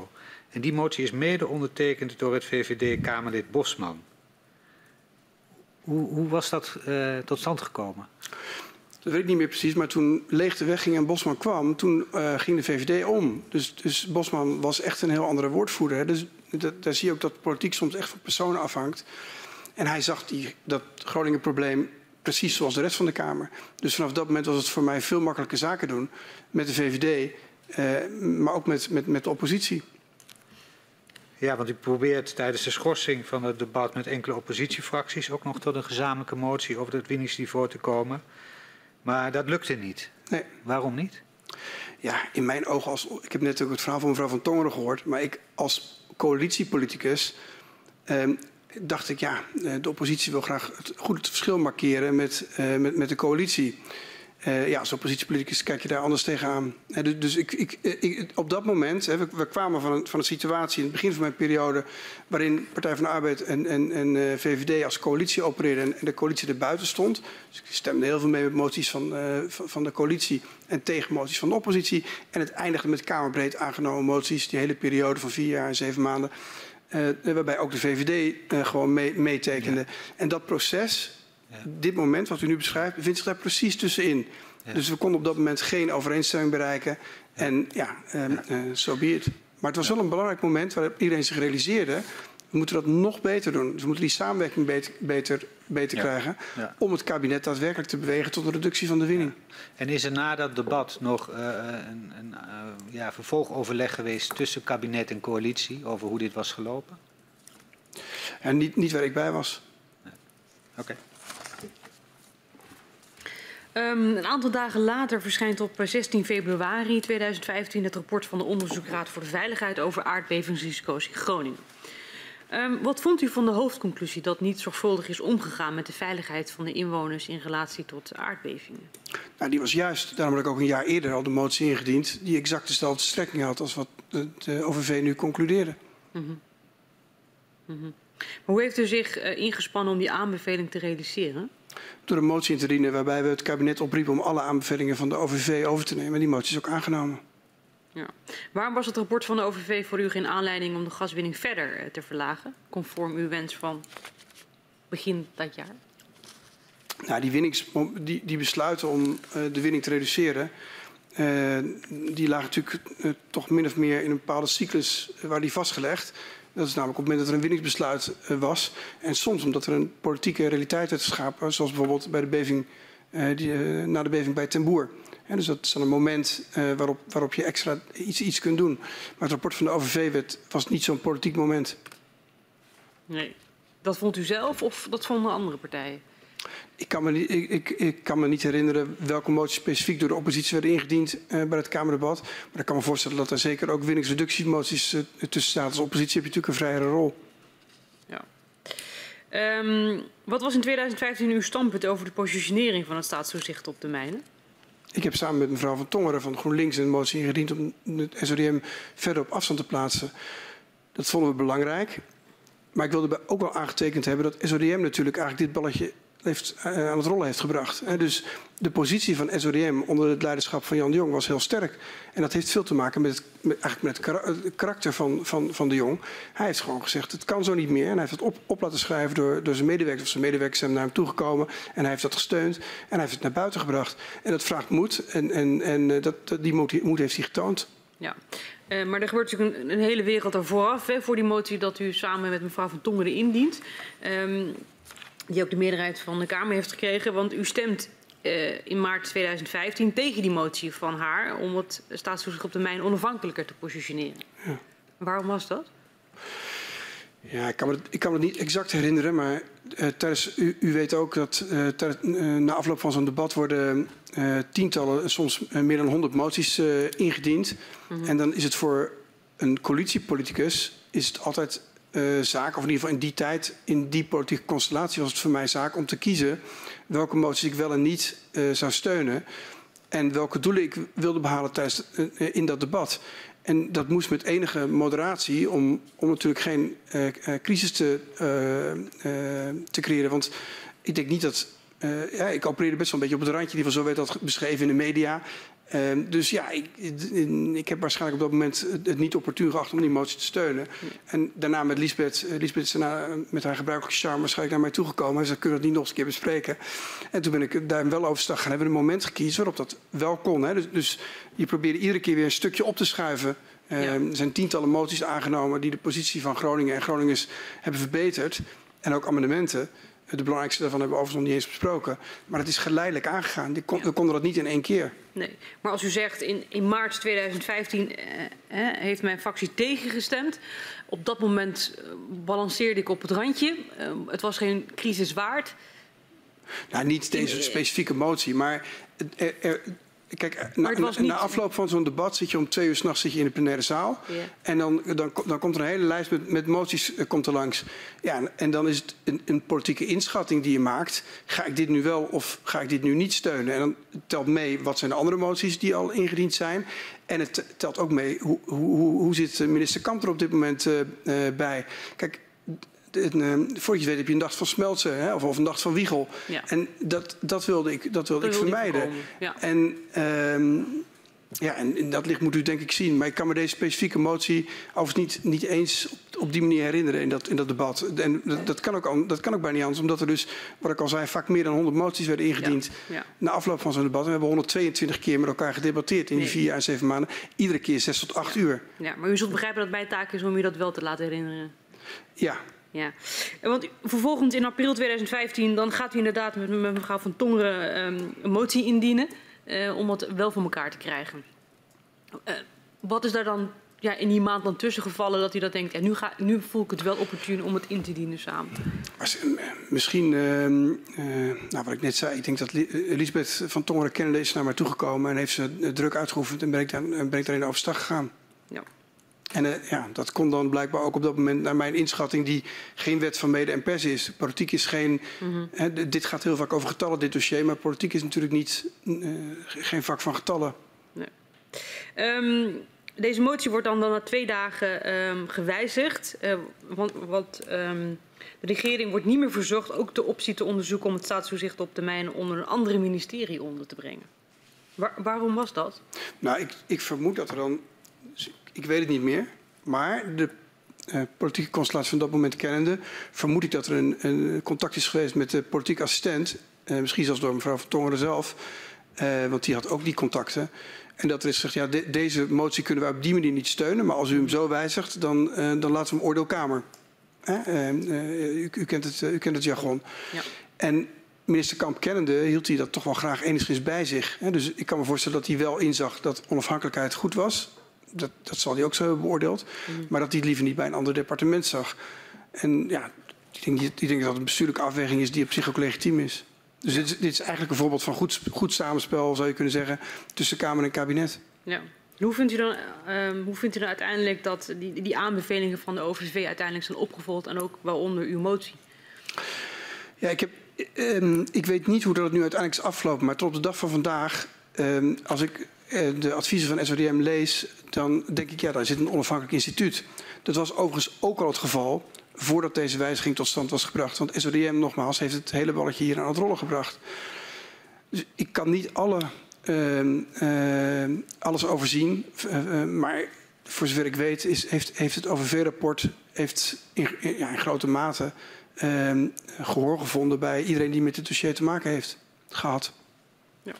Speaker 1: En die motie is mede ondertekend door het VVD-Kamerlid Bosman. Hoe, hoe was dat eh, tot stand gekomen?
Speaker 2: Dat weet ik niet meer precies, maar toen Leegte wegging en Bosman kwam, toen eh, ging de VVD om. Dus, dus Bosman was echt een heel andere woordvoerder. Dus daar zie je ook dat politiek soms echt van personen afhangt. En hij zag die, dat Groningen-probleem precies zoals de rest van de Kamer. Dus vanaf dat moment was het voor mij veel makkelijker zaken doen met de VVD, eh, maar ook met, met, met de oppositie.
Speaker 1: Ja, want u probeert tijdens de schorsing van het debat met enkele oppositiefracties ook nog tot een gezamenlijke motie over het winningsniveau te komen. Maar dat lukte niet.
Speaker 2: Nee.
Speaker 1: Waarom niet?
Speaker 2: Ja, in mijn ogen, als, ik heb net ook het verhaal van mevrouw Van Tongeren gehoord, maar ik als coalitiepoliticus ehm, dacht ik, ja, eh, de oppositie wil graag het, goed het verschil markeren met, eh, met, met de coalitie. Eh, ja, als oppositiepoliticus kijk je daar anders tegenaan. Eh, dus dus ik, ik, eh, ik, op dat moment, we, we kwamen van een, van een situatie in het begin van mijn periode... waarin Partij van de Arbeid en, en, en VVD als coalitie opereerden en, en de coalitie er buiten stond. Dus ik stemde heel veel mee met moties van, van, van de coalitie en tegen moties van de oppositie. En het eindigde met kamerbreed aangenomen moties, die hele periode van vier jaar en zeven maanden... waarbij ook de VVD gewoon mee, meetekende. En dat proces,
Speaker 1: Ja.
Speaker 2: dit moment wat u nu beschrijft, bevindt zich daar precies tussenin.
Speaker 1: Ja.
Speaker 2: Dus we konden op dat moment geen overeenstemming bereiken. En ja, ehm, eh, zo be it. Maar het was wel een belangrijk moment waarop iedereen zich realiseerde... we moeten dat nog beter doen. Dus we moeten die samenwerking beter, beter, krijgen... Om het kabinet daadwerkelijk te bewegen tot een reductie van de winning.
Speaker 1: En is er na dat debat nog eh, een, een eh, ja, vervolgoverleg geweest tussen kabinet en coalitie over hoe dit was gelopen?
Speaker 2: En niet, niet waar ik bij was.
Speaker 1: Oké.
Speaker 3: Ehm, een aantal dagen later verschijnt op eh, 16 februari 2015 het rapport van de Onderzoekraad voor de Veiligheid over aardbevingsrisico's in Groningen. Ehm, wat vond u van de hoofdconclusie dat niet zorgvuldig is omgegaan met de veiligheid van de inwoners in relatie tot aardbevingen?
Speaker 2: Nou, die was juist, daarom heb ik ook een jaar eerder al de motie ingediend... die exact dezelfde strekking had als wat het eh, OVV nu concludeerde.
Speaker 3: Maar hoe heeft u zich uh, ingespannen om die aanbeveling te realiseren?
Speaker 2: Door een motie in te dienen waarbij we het kabinet opriepen om alle aanbevelingen van de OVV over te nemen. Die motie is ook aangenomen.
Speaker 3: Ja. Waarom was het rapport van de OVV voor u geen aanleiding om de gaswinning verder uh, te verlagen, conform uw wens van begin dat jaar?
Speaker 2: Nou, die, winnings, die, die besluiten om uh, de winning te reduceren, uh, die lagen natuurlijk uh, toch min of meer in een bepaalde cyclus waar die vastgelegd. Dat is namelijk op het moment dat er een winningsbesluit was. En soms omdat er een politieke realiteit werd geschapen, zoals bijvoorbeeld bij de beving, die, na de beving bij Ten Boer. Dus dat is dan een moment waarop, waarop je extra iets, iets kunt doen. Maar het rapport van de OVV werd, was niet zo'n politiek moment.
Speaker 3: Nee. Dat vond u zelf of dat vonden andere partijen?
Speaker 2: Ik kan, me niet, ik, ik, ik kan me niet herinneren welke moties specifiek door de oppositie werden ingediend uh, bij het Kamerdebat. Maar ik kan me voorstellen dat er zeker ook winningsreductiemoties uh, tussen staan. Als oppositie heb je natuurlijk een vrijere rol.
Speaker 3: Ja. Um, wat was in 2015 uw standpunt over de positionering van het staatstoezicht op de mijnen?
Speaker 2: Ik heb samen met mevrouw Van Tongeren van GroenLinks een motie ingediend om het SODM verder op afstand te plaatsen. Dat vonden we belangrijk. Maar ik wilde ook wel aangetekend hebben dat SODM natuurlijk eigenlijk dit balletje heeft, uh, aan het rollen heeft gebracht. Dus de positie van SODM onder het leiderschap van Jan de Jong was heel sterk. En dat heeft veel te maken met het, eigenlijk met het karakter van, van, van de Jong. Hij heeft gewoon gezegd, het kan zo niet meer. En hij heeft het op, op laten schrijven door, door zijn medewerkers. Of zijn medewerkers zijn naar hem toegekomen. En hij heeft dat gesteund. En hij heeft het naar buiten gebracht. En dat vraagt moed. En, en, en uh, dat, die moed, heeft hij getoond.
Speaker 3: Ja, uh, maar er gebeurt natuurlijk een, hele wereld er vooraf hè, voor die motie dat u samen met mevrouw Van Tongeren indient. Um, die ook de meerderheid van de Kamer heeft gekregen. Want u stemt uh, in maart 2015 tegen die motie van haar om het staatstoezicht op de mijn onafhankelijker te positioneren. Ja. Waarom was dat?
Speaker 2: Ja, ik kan, me, ik kan me niet exact herinneren, maar uh, tijdens, u, u, weet ook dat uh, uh, na afloop van zo'n debat worden tientallen, soms meer dan honderd moties ingediend. Mm -hmm. En dan is het voor een coalitiepoliticus is het altijd zaak, of in ieder geval in die tijd, in die politieke constellatie was het voor mij zaak om te kiezen welke moties ik wel en niet zou steunen. En welke doelen ik wilde behalen tijdens, in dat debat. En dat moest met enige moderatie om, om natuurlijk geen uh, crisis te, uh, te creëren. Want ik denk niet dat. ja, ik opereerde best wel een beetje op het randje. Die van zo werd dat beschreven in de media. Ehm, dus ja, ik, ik, heb waarschijnlijk op dat moment het niet opportun geacht om die motie te steunen. Ja. En daarna met Lisbeth, Lisbeth is daarna met haar gebruikelijke charme waarschijnlijk naar mij toegekomen. En ze kunnen dat niet nog eens een keer bespreken. En toen ben ik daar wel overstag gaan hebben. een moment gekozen waarop dat wel kon. Hè. Dus, dus je probeerde iedere keer weer een stukje op te schuiven. Ja. Uh, er zijn tientallen moties aangenomen die de positie van Groningen en Groningers hebben verbeterd. En ook amendementen. De belangrijkste daarvan hebben we overigens nog niet eens besproken. Maar het is geleidelijk aangegaan. We konden dat niet in één keer.
Speaker 3: Nee, maar als u zegt in, in maart 2015 uh, heeft mijn fractie tegengestemd. Op dat moment uh, balanceerde ik op het randje. Uh, het was geen crisis waard.
Speaker 2: Nou, niet deze specifieke motie, maar er, er, Kijk, na, niet... na, afloop van zo'n debat zit je om twee uur s'nachts in de plenaire zaal. Yeah. En dan, dan, dan, komt er een hele lijst met, met moties uh, komt er langs. Ja, en, dan is het een, een, politieke inschatting die je maakt. Ga ik dit nu wel of ga ik dit nu niet steunen? En dan telt mee wat zijn de andere moties die al ingediend zijn. En het telt ook mee hoe, hoe, hoe zit minister Kamp er op dit moment uh, uh, bij. Kijk, voor je weet heb je een dag van Smeltsen hè, of, of, een dag van Wiegel. Ja. En dat, dat wilde ik, dat wilde dat ik vermijden. Ja. En, um, ja, en, en, dat ligt moet u denk ik zien. Maar ik kan me deze specifieke motie overigens niet, niet eens op, op die manier herinneren in dat, in dat debat. En dat, dat, kan ook, dat kan ook bijna niet anders. Omdat er dus, wat ik al zei, vaak meer dan 100 moties werden ingediend. Ja. Ja. Na afloop van zo'n debat. We hebben 122 keer met elkaar gedebatteerd in nee. die vier jaar en zeven maanden. Iedere keer zes tot acht uur.
Speaker 3: Ja, maar u zult begrijpen dat mijn taak is om u dat wel te laten herinneren.
Speaker 2: Ja,
Speaker 3: ja, want vervolgens in april 2015 dan gaat u inderdaad met, mevrouw Van Tongeren um, een motie indienen uh, om het wel voor elkaar te krijgen. Uh, wat is daar dan ja, in die maand dan tussen gevallen dat u dat denkt, ja, nu, ga, nu voel ik het wel opportun om het in te dienen samen?
Speaker 2: Misschien, uh, nou, wat ik net zei, ik denk dat Elisabeth van Tongeren kennende is naar mij toegekomen en heeft ze druk uitgeoefend en ben ik, ben ik daarin overstag gegaan. En uh, ja, dat kon dan blijkbaar ook op dat moment naar mijn inschatting, die geen wet van mede en pers is. Politiek is geen. Mm -hmm. hè, dit gaat heel vaak over getallen, dit dossier, maar politiek is natuurlijk niet, uh, geen vak van getallen.
Speaker 3: Nee. Um, deze motie wordt dan, dan na twee dagen um, gewijzigd. Uh, want wat um, De regering wordt niet meer verzocht ook de optie te onderzoeken om het staatstoezicht op de mijnen onder een andere ministerie onder te brengen. Waar, waarom was dat?
Speaker 2: Nou, ik, ik vermoed dat er dan. Ik weet het niet meer. Maar de uh, politieke constellatie van dat moment kennende. vermoed ik dat er een, een contact is geweest met de politieke assistent. Uh, misschien zelfs door mevrouw Van Tongeren zelf. Uh, want die had ook die contacten. En dat er is gezegd, ja, de, deze motie kunnen wij op die manier niet steunen. Maar als u hem zo wijzigt, dan, dan laten we hem oordeelkamer. U, u, kent het, u kent het jargon. Ja. En minister Kamp kennende hield hij dat toch wel graag enigszins bij zich. Dus ik kan me voorstellen dat hij wel inzag dat onafhankelijkheid goed was. Dat, dat zal hij ook zo hebben beoordeeld. Mm. Maar dat hij het liever niet bij een ander departement zag. En ja, ik denk, ik denk dat het een bestuurlijke afweging is die op zich ook legitiem is. Dus dit, dit is eigenlijk een voorbeeld van goed, goed samenspel, zou je kunnen zeggen, tussen Kamer en kabinet.
Speaker 3: Ja. Hoe vindt u dan, um, hoe vindt u dan uiteindelijk dat die, die aanbevelingen van de OVV uiteindelijk zijn opgevolgd en ook waaronder uw motie?
Speaker 2: Ja, ik heb Um, ik weet niet hoe dat nu uiteindelijk is afgelopen, maar tot op de dag van vandaag, um, als ik uh, de adviezen van SODM lees, dan denk ik ja, daar zit een onafhankelijk instituut. Dat was overigens ook al het geval voordat deze wijziging tot stand was gebracht. Want SODM, nogmaals, heeft het hele balletje hier aan het rollen gebracht. Dus ik kan niet alle, uh, uh, alles overzien, uh, maar voor zover ik weet is, heeft, heeft het OVV-rapport heeft in, in, ja, in grote mate Ehm, gehoor gevonden bij iedereen die met dit dossier te maken heeft gehad.
Speaker 3: Ja,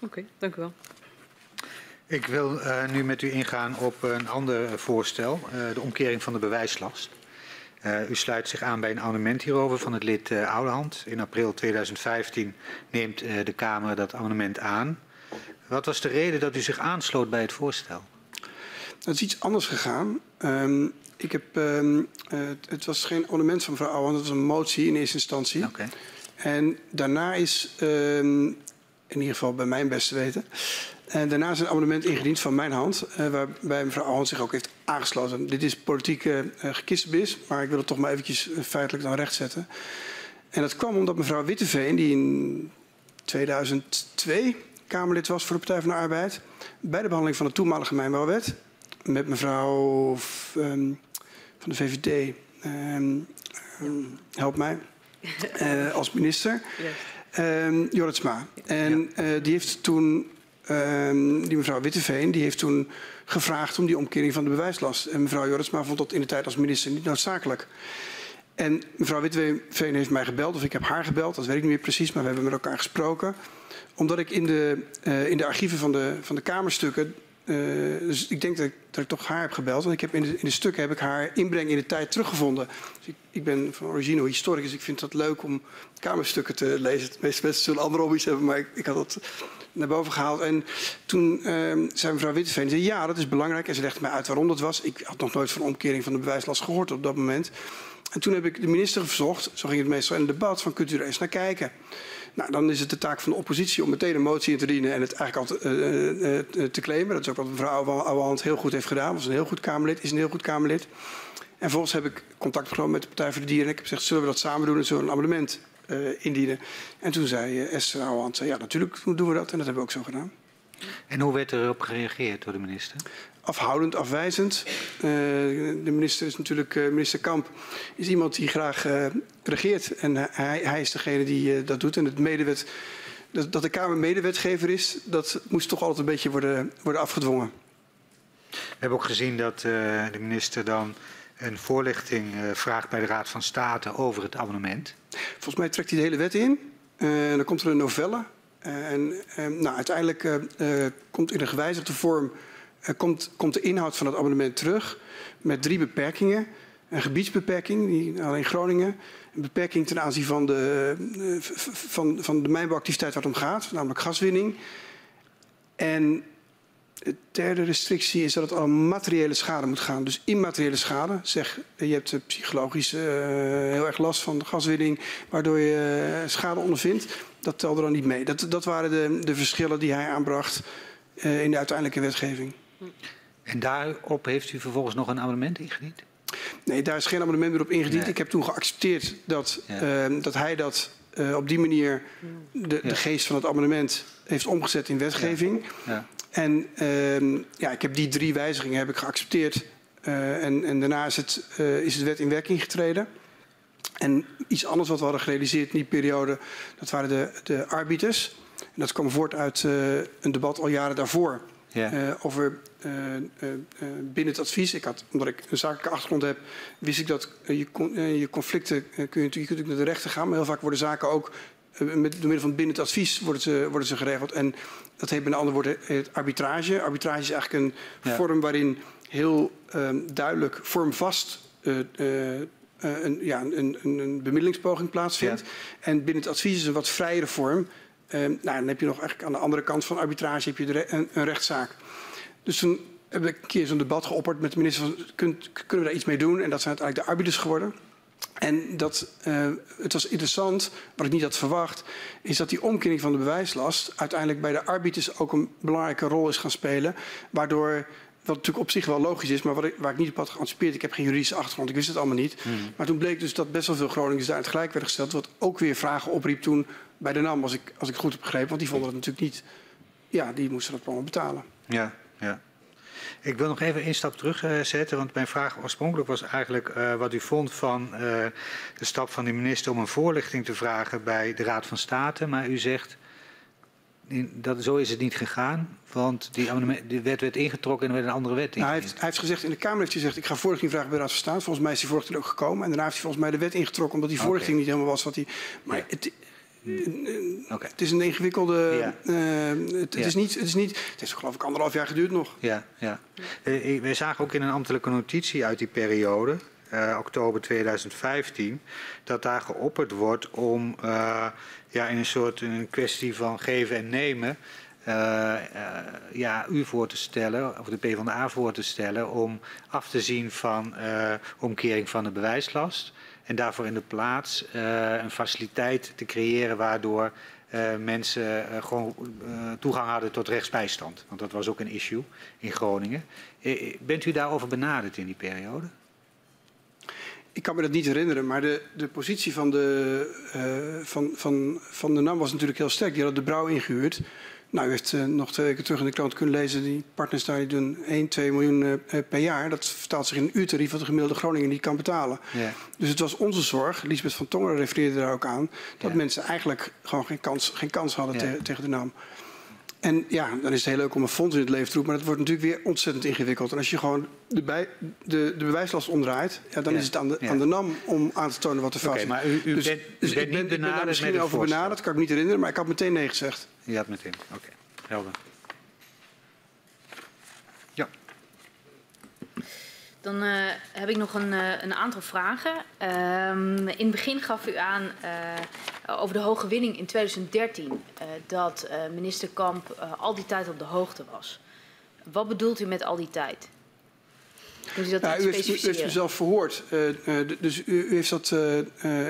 Speaker 3: oké, dank u wel.
Speaker 1: Ik wil uh, nu met u ingaan op een ander voorstel, uh, de omkering van de bewijslast. Uh, u sluit zich aan bij een amendement hierover van het lid uh, Oudehand. In april 2015 neemt de Kamer dat amendement aan. Wat was de reden dat u zich aansloot bij het voorstel?
Speaker 2: Dat is iets anders gegaan. Um, ik heb, um, het was geen ornament van mevrouw Ouwehand, het was een motie in eerste instantie. Okay. En daarna is, um, in ieder geval bij mijn beste weten, en daarna is een amendement ingediend van mijn hand, uh, waarbij mevrouw Ouwehand zich ook heeft aangesloten. Dit is politieke uh, gekissenbis, maar ik wil het toch maar eventjes feitelijk dan rechtzetten. En dat kwam omdat mevrouw Witteveen, die in 2002 Kamerlid was voor de Partij van de Arbeid, bij de behandeling van de toenmalige mijnbouwwet, met mevrouw um, van de VVD, um, help mij, als minister, um, Jorritsma. En uh, die heeft toen, die mevrouw Witteveen, die heeft toen gevraagd om die omkering van de bewijslast. En mevrouw Jorritsma vond dat in de tijd als minister niet noodzakelijk. En mevrouw Witteveen heeft mij gebeld, of ik heb haar gebeld, dat weet ik niet meer precies, maar we hebben met elkaar gesproken. Omdat ik in de, uh, in de archieven van de, van de Kamerstukken uh, dus ik denk dat ik, dat toch haar heb gebeld. Want ik heb in, de, in stukken heb ik haar inbreng in de tijd teruggevonden. Dus ik, ik, ben van origine historicus. Ik vind het leuk om kamerstukken te lezen. De meeste mensen zullen andere hobby's hebben, maar ik, ik had dat naar boven gehaald. En toen uh, zei mevrouw Witteveen, zei, ja, dat is belangrijk. En ze legde mij uit waarom dat was. Ik had nog nooit van omkering van de bewijslast gehoord op dat moment. En toen heb ik de minister verzocht, zo ging het meestal in het debat, van kunt u er eens naar kijken. Nou, dan is het de taak van de oppositie om meteen een motie in te dienen en het eigenlijk al te, uh, uh, te claimen. Dat is ook wat mevrouw Ouwehand heel goed heeft gedaan. Was een heel goed Kamerlid, is een heel goed Kamerlid. En vervolgens heb ik contact genomen met de Partij voor de Dieren. En ik heb gezegd, zullen we dat samen doen en zullen we een abonnement uh, indienen? En toen zei Esther Ouwehand, ja natuurlijk doen we dat. En dat hebben we ook zo gedaan.
Speaker 1: En hoe werd erop gereageerd door de minister?
Speaker 2: Afhoudend, afwijzend. Uh, de minister is natuurlijk, uh, minister Kamp, is iemand die graag uh, regeert. En hij, hij, is degene die dat doet. En het medewet, dat, dat de Kamer medewetgever is, dat moest toch altijd een beetje worden, worden afgedwongen.
Speaker 1: We hebben ook gezien dat de minister dan een voorlichting vraagt bij de Raad van State over het abonnement.
Speaker 2: Volgens mij trekt hij de hele wet in. en dan komt er een novelle. en nou, uiteindelijk komt in een gewijzigde vorm komt, komt de inhoud van het abonnement terug met drie beperkingen. Een gebiedsbeperking, die alleen Groningen. Een beperking ten aanzien van de, eh, van, van de mijnbouwactiviteit waar het om gaat, namelijk gaswinning. En de derde restrictie is dat het om materiële schade moet gaan. Dus immateriële schade. Zeg, je hebt psychologisch uh, heel erg last van de gaswinning, waardoor je uh, schade ondervindt. Dat telde dan niet mee. Dat, dat waren de, de verschillen die hij aanbracht uh, in de uiteindelijke wetgeving.
Speaker 1: En daarop heeft u vervolgens nog een abonnement ingediend?
Speaker 2: Nee, daar is geen abonnement meer op ingediend. Nee. Ik heb toen geaccepteerd dat, ja. uh, dat hij dat uh, op die manier de, ja. de, geest van het abonnement heeft omgezet in wetgeving. Ja. En uh, ja, ik heb die drie wijzigingen heb ik geaccepteerd. Uh, en, en, daarna is het, is het wet in werking getreden. En iets anders wat we hadden gerealiseerd in die periode, dat waren de, de arbiters. En dat kwam voort uit een debat al jaren daarvoor. Over binnen het advies. Ik had, omdat ik een zakelijke achtergrond heb, wist ik dat je, je, conflicten kun je, je kunt natuurlijk naar de rechter gaan. Maar heel vaak worden zaken ook met, door middel van binnen het advies worden ze, worden ze geregeld. En dat heet met andere woorden het arbitrage. Arbitrage is eigenlijk een ja. vorm waarin heel ehm, duidelijk vormvast uh, een, ja, een, een, een, bemiddelingspoging plaatsvindt. Ja. En binnen het advies is een wat vrijere vorm. Uh, nou, dan heb je nog eigenlijk aan de andere kant van arbitrage heb je de, een, een, rechtszaak. Dus toen heb ik een keer zo'n debat geopperd met de minister van, kunt, kunnen we daar iets mee doen? En dat zijn uiteindelijk de arbiters geworden. En dat, uh, het was interessant, wat ik niet had verwacht, is dat die omkering van de bewijslast uiteindelijk bij de arbiters ook een belangrijke rol is gaan spelen. Waardoor wat natuurlijk op zich wel logisch is, maar wat ik, waar ik niet op had geanticipeerd. Ik heb geen juridische achtergrond, ik wist het allemaal niet. Mm. Maar toen bleek dus dat best wel veel Groningers daar het gelijk werden gesteld. Wat ook weer vragen opriep toen bij de NAM, als ik, als ik goed heb begrepen. Want die vonden het natuurlijk niet. Ja, die moesten dat allemaal betalen.
Speaker 1: Ja, ja. Ik wil nog even één stap terugzetten, uh, want mijn vraag oorspronkelijk was eigenlijk uh, wat u vond van uh, de stap van de minister om een voorlichting te vragen bij de Raad van State. Maar u zegt dat, zo is het niet gegaan, want die, die wet werd ingetrokken en er werd een andere wet
Speaker 2: nou, hij, heeft, hij, heeft, gezegd, in de Kamer heeft hij gezegd, ik ga voorlichting vragen bij de Raad van State. Volgens mij is die voorlichting ook gekomen. En daarna heeft hij volgens mij de wet ingetrokken, omdat die voorlichting okay. niet helemaal was wat hij... Maar ja. het, okay. het is een ingewikkelde... Ja. Uh, het, ja. is niet, het is niet... Het heeft geloof ik anderhalf jaar geduurd nog.
Speaker 1: Ja, ja. Uh, wij zagen ook in een ambtelijke notitie uit die periode... Uh, oktober 2015, dat daar geopperd wordt om ja, in een soort een kwestie van geven en nemen. Ja, u voor te stellen, of de PvdA voor te stellen, om af te zien van omkering van de bewijslast. En daarvoor in de plaats een faciliteit te creëren waardoor mensen gewoon toegang hadden tot rechtsbijstand. Want dat was ook een issue in Groningen. bent u daarover benaderd in die periode?
Speaker 2: Ik kan me dat niet herinneren, maar de, de positie van de, van, van, van de NAM was natuurlijk heel sterk. Die hadden de brouw ingehuurd. Nou, u heeft uh, nog twee weken terug in de krant kunnen lezen... die partners daar die doen 1, 2 miljoen uh, per jaar. Dat vertaalt zich in een uurtarief wat de gemiddelde Groningen niet kan betalen. Yeah. Dus het was onze zorg, Lisbeth van Tongeren refereerde daar ook aan... dat yeah. mensen eigenlijk gewoon geen kans, geen kans hadden yeah. te, tegen de NAM. En ja, dan is het heel leuk om een fonds in het leven te roepen, maar dat wordt natuurlijk weer ontzettend ingewikkeld. En als je gewoon de, bij, de, de bewijslast omdraait, ja, dan is het aan de, aan de NAM om aan te tonen wat er fout is.
Speaker 1: Okay, maar u, u dus, bent, u dus bent ik ben, niet benaderd ik ben
Speaker 2: misschien over benaderd, kan ik me niet herinneren, maar ik had meteen nee gezegd.
Speaker 1: Je had meteen, oké. Helder. Ja.
Speaker 4: Dan uh, heb ik nog een, uh, een aantal vragen. Um, in het begin gaf u aan uh, over de hoge winning in 2013 dat minister Kamp al die tijd op de hoogte was. Wat bedoelt u met al die tijd?
Speaker 2: Kunt u dat ja, u, heeft, u heeft mezelf verhoord. Uh, uh, dus u, u, heeft dat. Uh,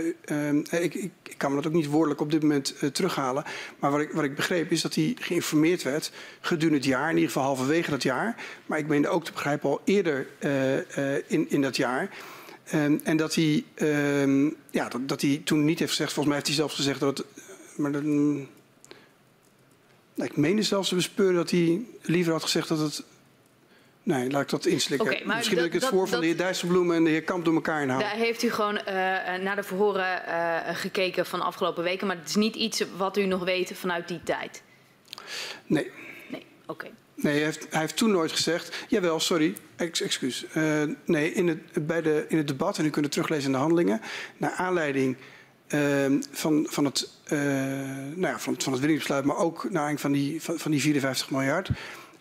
Speaker 2: ik, ik, ik, kan me dat ook niet woordelijk op dit moment terughalen. Maar wat ik, wat ik begreep is dat hij geïnformeerd werd gedurende het jaar, in ieder geval halverwege dat jaar. Maar ik meende ook te begrijpen al eerder in, in dat jaar. Um, en dat hij, um, ja, dat, dat, hij toen niet heeft gezegd, volgens mij heeft hij zelfs gezegd dat het. Maar dat, ik meende zelfs te bespeuren dat hij liever had gezegd dat het Nee, laat ik dat inslikken. Okay, Misschien dat, ik het dat, voor van de heer Dijsselbloem en de heer Kamp door elkaar inhouden.
Speaker 4: Daar heeft u gewoon uh, naar de verhoren uh, gekeken van de afgelopen weken. Maar het is niet iets wat u nog weet vanuit die tijd?
Speaker 2: Nee.
Speaker 4: Nee, oké. Okay.
Speaker 2: Nee, hij heeft, hij heeft toen nooit gezegd... Jawel, sorry, ex, excuus. Uh, nee, in het, bij de, in het debat, en u kunt het teruglezen in de handelingen... naar aanleiding van, van, het, nou ja, van, van het winningsbesluit... maar ook naar aanleiding van die, van, van die 54 miljard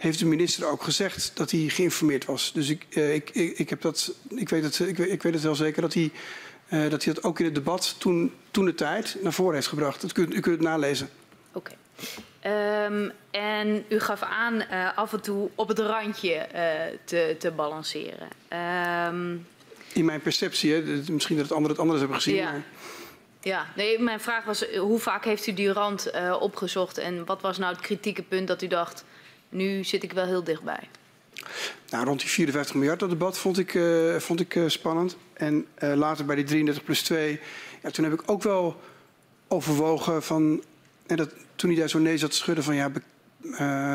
Speaker 2: heeft de minister ook gezegd dat hij geïnformeerd was. Dus ik, uh, ik, ik, ik, heb dat, ik, weet het, ik, ik weet het wel zeker dat hij, uh, dat hij dat ook in het debat toen, toen de tijd naar voren heeft gebracht. Dat kunt, u kunt het nalezen.
Speaker 4: Oké. Okay. Um, en u gaf aan uh, af en toe op het randje te, te balanceren. Um...
Speaker 2: In mijn perceptie, hè, misschien dat het anderen het anders hebben gezien.
Speaker 4: Ja.
Speaker 2: Maar...
Speaker 4: Ja, nee, mijn vraag was hoe vaak heeft u die rand opgezocht en wat was nou het kritieke punt dat u dacht nu zit ik wel heel dichtbij.
Speaker 2: Nou, rond die 54 miljard, dat debat vond ik, uh, vond ik uh, spannend. En uh, later bij die 33 plus 2, ja, toen heb ik ook wel overwogen van... En dat, toen hij daar zo nee zat te schudden van ja,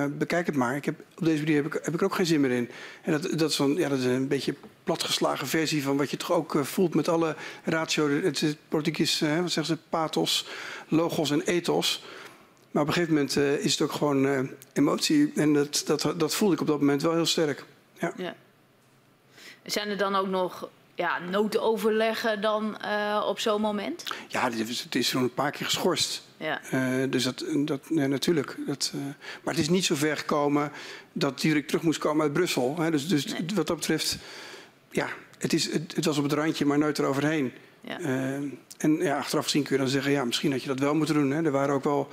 Speaker 2: bekijk het maar. Ik heb, op deze manier heb ik, heb ik er ook geen zin meer in. En dat, dat, is, dan, ja, dat is een beetje platgeslagen versie van wat je toch ook voelt met alle ratio. Het, politiek is, wat zeggen ze, pathos, logos en ethos. Maar op een gegeven moment is het ook gewoon emotie. En dat, dat, dat voelde ik op dat moment wel heel sterk. Ja. ja.
Speaker 4: Zijn er dan ook nog ja, noodoverleggen dan uh, op zo'n moment?
Speaker 2: Ja, het is zo'n een paar keer geschorst. Ja. Dus dat, dat natuurlijk. Dat, maar het is niet zo ver gekomen dat direct terug moest komen uit Brussel. Hè. Dus, dus nee. wat dat betreft, ja, het, is, het, het, was op het randje, maar nooit eroverheen. Ja. en ja, achteraf gezien kun je dan zeggen, ja, misschien had je dat wel moeten doen. Hè. Er waren ook wel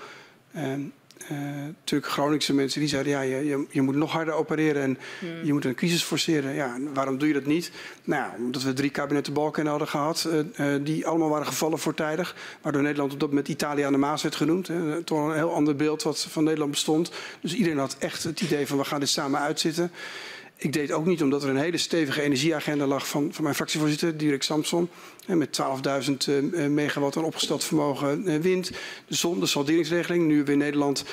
Speaker 2: natuurlijk Groningse mensen die zeiden, ja, je, je moet nog harder opereren en hmm. je moet een crisis forceren. Ja, waarom doe je dat niet? Nou, omdat we drie kabinetten Balken hadden gehad, uh, uh, die allemaal waren gevallen voortijdig. Waardoor Nederland op dat moment Italië aan de Maas werd genoemd. Hè. Toch een heel ander beeld wat van Nederland bestond. Dus iedereen had echt het idee van we gaan dit samen uitzitten. Ik deed ook niet omdat er een hele stevige energieagenda lag van, van mijn fractievoorzitter, Dirk Samson. Met 12.000 uh, megawatt aan opgesteld vermogen uh, wind. De zon, de salderingsregeling. Nu weer in Nederland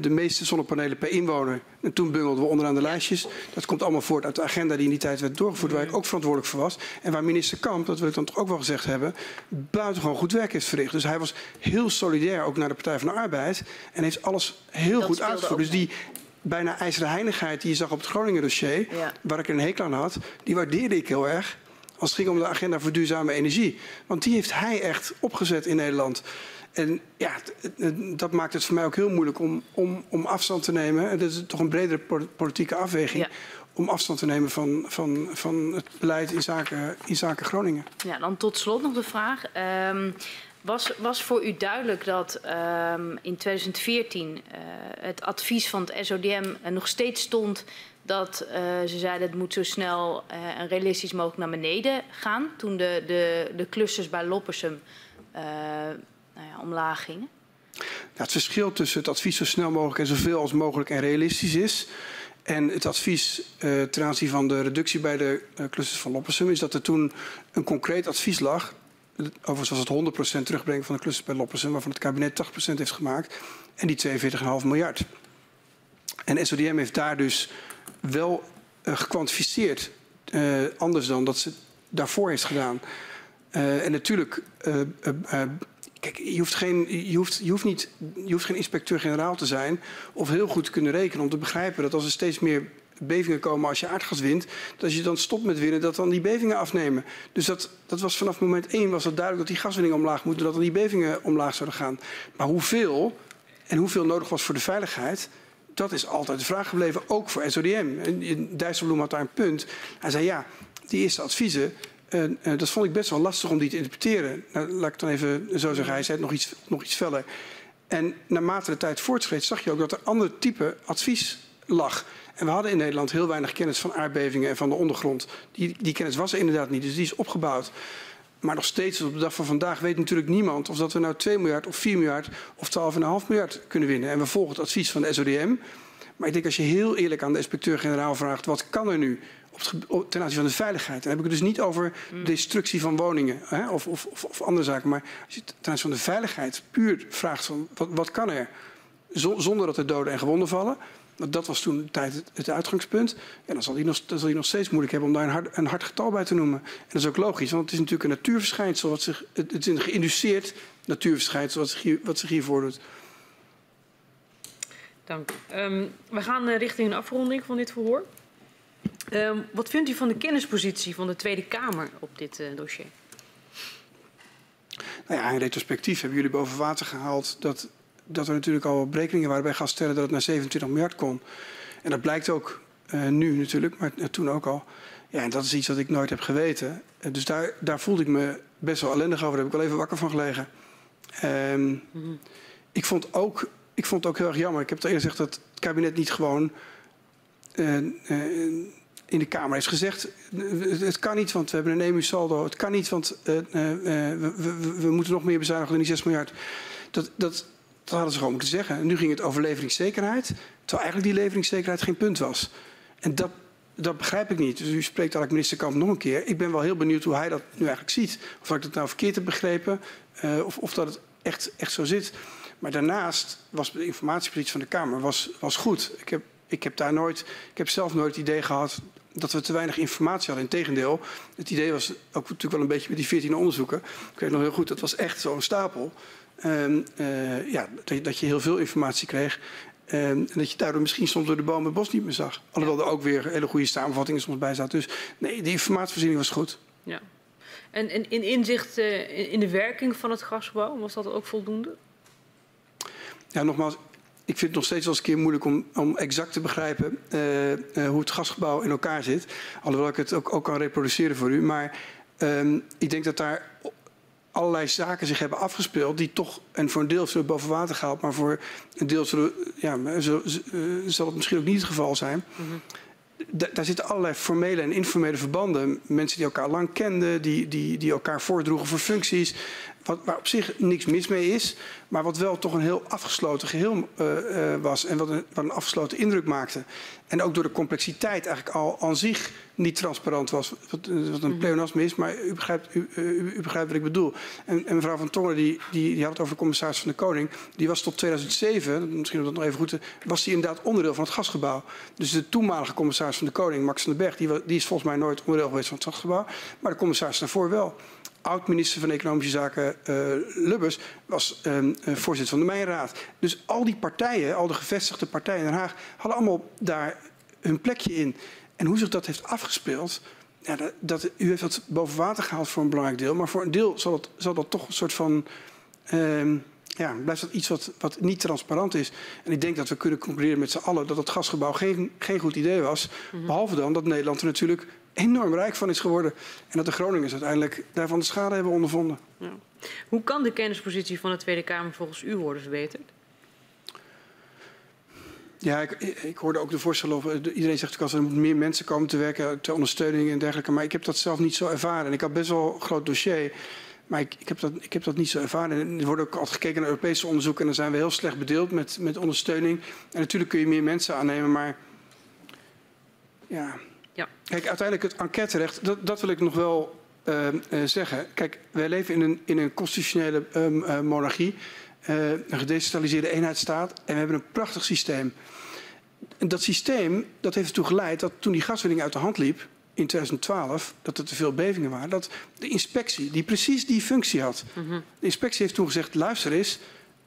Speaker 2: de meeste zonnepanelen per inwoner. En toen bungelden we onderaan de lijstjes. Dat komt allemaal voort uit de agenda die in die tijd werd doorgevoerd. Waar ik ook verantwoordelijk voor was. En waar minister Kamp, dat wil ik dan toch ook wel gezegd hebben. buitengewoon goed werk heeft verricht. Dus hij was heel solidair ook naar de Partij van de Arbeid. En heeft alles heel dat goed uitgevoerd. Dus die bijna ijzeren heinigheid die je zag op het Groningen dossier, ja. waar ik een hekel aan had, die waardeerde ik heel erg. Als het ging om de agenda voor duurzame energie. Want die heeft hij echt opgezet in Nederland. En ja, dat maakt het voor mij ook heel moeilijk om, om, om afstand te nemen. En dat is toch een bredere politieke afweging. Ja. Om afstand te nemen van, van, van het beleid in zaken, in zaken Groningen.
Speaker 4: Ja, dan tot slot nog de vraag. Um, was, was voor u duidelijk dat um, in 2014 uh, het advies van het SODM nog steeds stond dat uh, ze zeiden het moet zo snel uh, en realistisch mogelijk naar beneden gaan toen de, de, de clusters bij Loppersum nou ja, omlaag gingen?
Speaker 2: Ja, het verschil tussen het advies zo snel mogelijk en zoveel als mogelijk en realistisch is. En het advies ten aanzien van de reductie bij de clusters van Loppersum is dat er toen een concreet advies lag Overigens was het 100% terugbrengen van de clusters bij Loppersen, waarvan het kabinet 80% heeft gemaakt. En die 42,5 miljard. En SODM heeft daar dus wel uh, gekwantificeerd. Uh, anders dan dat ze daarvoor heeft gedaan. Uh, en natuurlijk, kijk, je hoeft, geen, je, hoeft, je, hoeft niet, je hoeft geen inspecteur-generaal te zijn. of heel goed te kunnen rekenen om te begrijpen dat als er steeds meer bevingen komen als je aardgas wint. Dat als je dan stopt met winnen, dat dan die bevingen afnemen. Dus dat, dat was vanaf moment één was dat duidelijk dat die gaswinning omlaag moet. Dat dan die bevingen omlaag zouden gaan. Maar hoeveel en hoeveel nodig was voor de veiligheid. Dat is altijd de vraag gebleven, ook voor SODM. En Dijsselbloem had daar een punt. Hij zei ja, die eerste adviezen, uh, uh, dat vond ik best wel lastig om die te interpreteren. Nou, laat ik dan even zo zeggen, hij zei het nog iets, nog iets feller. En naarmate de tijd voortschreed zag je ook dat er ander type advies lag. En we hadden in Nederland heel weinig kennis van aardbevingen en van de ondergrond. Die, die kennis was er inderdaad niet, dus die is opgebouwd. Maar nog steeds, op de dag van vandaag, weet natuurlijk niemand of dat we nou 2 miljard of 4 miljard of 12,5 miljard kunnen winnen. En we volgen het advies van de SODM. Maar ik denk als je heel eerlijk aan de inspecteur-generaal vraagt, wat kan er nu op ten aanzien van de veiligheid? Dan heb ik het dus niet over mm. destructie van woningen hè, of, of, of, of, andere zaken. Maar als je ten aanzien van de veiligheid puur vraagt van wat, wat kan er? Zonder dat er doden en gewonden vallen. Dat was toen de tijd het, uitgangspunt. En dan zal, hij nog, dan zal hij nog steeds moeilijk hebben om daar een hard, een hard, getal bij te noemen. En dat is ook logisch, want het is natuurlijk een natuurverschijnsel. Wat zich, het, het is een geïnduceerd natuurverschijnsel wat zich, hier, wat zich hier voordoet.
Speaker 3: Dank. Um, we gaan uh, richting een afronding van dit verhoor. Um, wat vindt u van de kennispositie van de Tweede Kamer op dit uh, dossier?
Speaker 2: Nou ja, in retrospectief hebben jullie boven water gehaald dat dat er natuurlijk al berekeningen waren bij gasstellen dat het naar 27 miljard kon. En dat blijkt ook uh, nu natuurlijk, maar toen ook al. Ja, en dat is iets wat ik nooit heb geweten. Uh, dus daar, daar voelde ik me best wel ellendig over. Daar heb ik wel even wakker van gelegen. -hmm. ik, vond ook, ik vond het ook heel erg jammer. Ik heb het eerder gezegd dat het kabinet niet gewoon uh, in de Kamer heeft gezegd... het kan niet, want we hebben een EMU-saldo. Het kan niet, want we, we, we, moeten nog meer bezuinigen dan die 6 miljard. Dat, dat, dat hadden ze gewoon moeten zeggen. En nu ging het over leveringszekerheid, terwijl eigenlijk die leveringszekerheid geen punt was. En dat, dat begrijp ik niet. Dus u spreekt eigenlijk minister Kamp nog een keer. Ik ben wel heel benieuwd hoe hij dat nu eigenlijk ziet. Of ik dat nou verkeerd heb begrepen, uh, of, of dat het echt, echt zo zit. Maar daarnaast was de informatiepositie van de Kamer was, was goed. Ik heb, ik heb daar nooit, ik heb zelf nooit het idee gehad dat we te weinig informatie hadden. Integendeel, het idee was ook natuurlijk wel een beetje met die 14 onderzoeken. Ik weet nog heel goed, dat was echt zo'n stapel. Um, uh, ja, dat, dat, je heel veel informatie kreeg. Um, en dat je daardoor misschien soms door de bomen het bos niet meer zag. Alhoewel er ook weer hele goede samenvattingen soms bij zaten. Dus nee, die informatievoorziening was goed.
Speaker 3: Ja. En, en in inzicht uh, in, de werking van het gasgebouw, was dat ook voldoende?
Speaker 2: Ja, nogmaals, ik vind het nog steeds wel eens een keer moeilijk om, om exact te begrijpen uh, uh, hoe het gasgebouw in elkaar zit. Alhoewel ik het ook, ook kan reproduceren voor u. Maar um, ik denk dat daar allerlei zaken zich hebben afgespeeld die toch, en voor een deel zullen boven water gehaald, maar voor een deel zullen, ja, zal, zal het misschien ook niet het geval zijn. Mm -hmm. Daar zitten allerlei formele en informele verbanden. Mensen die elkaar lang kenden, die, die, die elkaar voordroegen voor functies. Wat, waar op zich niks mis mee is, maar wat wel toch een heel afgesloten geheel uh, uh, was en wat een, wat een afgesloten indruk maakte. En ook door de complexiteit eigenlijk al aan zich niet transparant was. Wat, wat een pleonasme is, maar u begrijpt, u, u, u begrijpt wat ik bedoel. En, en mevrouw Van Tongen, die, die, die, had het over de commissaris van de Koning. Die was tot 2007, misschien om dat nog even goed te... was die inderdaad onderdeel van het gasgebouw. Dus de toenmalige commissaris van de Koning, Max van den Berg... die, die is volgens mij nooit onderdeel geweest van het gasgebouw. Maar de commissaris daarvoor wel oud-minister van Economische Zaken uh, Lubbers was um, uh, voorzitter van de Mijnraad. Dus al die partijen, al de gevestigde partijen in Den Haag, hadden allemaal daar hun plekje in. En hoe zich dat heeft afgespeeld, ja, dat, dat, u heeft dat boven water gehaald voor een belangrijk deel, maar voor een deel zal dat, zal dat toch een soort van. Um, ja, blijft dat iets wat, wat niet transparant is. En ik denk dat we kunnen concluderen met z'n allen dat het gasgebouw geen, geen goed idee was. Mm -hmm. Behalve dan dat Nederland er natuurlijk enorm rijk van is geworden. En dat de Groningers uiteindelijk daarvan de schade hebben ondervonden.
Speaker 3: Ja. Hoe kan de kennispositie van de Tweede Kamer volgens u worden verbeterd?
Speaker 2: Ja, ik, ik, hoorde ook de voorstellen over. Iedereen zegt ook er meer mensen komen te werken ter ondersteuning en dergelijke. Maar ik heb dat zelf niet zo ervaren. En ik had best wel een groot dossier. Maar ik, ik, heb dat, ik heb dat niet zo ervaren. En er wordt ook altijd gekeken naar Europese onderzoeken. En dan zijn we heel slecht bedeeld met, met ondersteuning. En natuurlijk kun je meer mensen aannemen. Maar ja,
Speaker 3: ja.
Speaker 2: Kijk, uiteindelijk het enquêterecht, dat, dat wil ik nog wel uh, uh, zeggen. Kijk, wij leven in een, in een constitutionele um, uh, monarchie, een gedecentraliseerde eenheidsstaat en we hebben een prachtig systeem. En dat systeem dat heeft ertoe geleid dat toen die gaswinning uit de hand liep in 2012, dat er te veel bevingen waren, dat de inspectie, die precies die functie had, mm -hmm. de inspectie heeft toen gezegd, luister eens,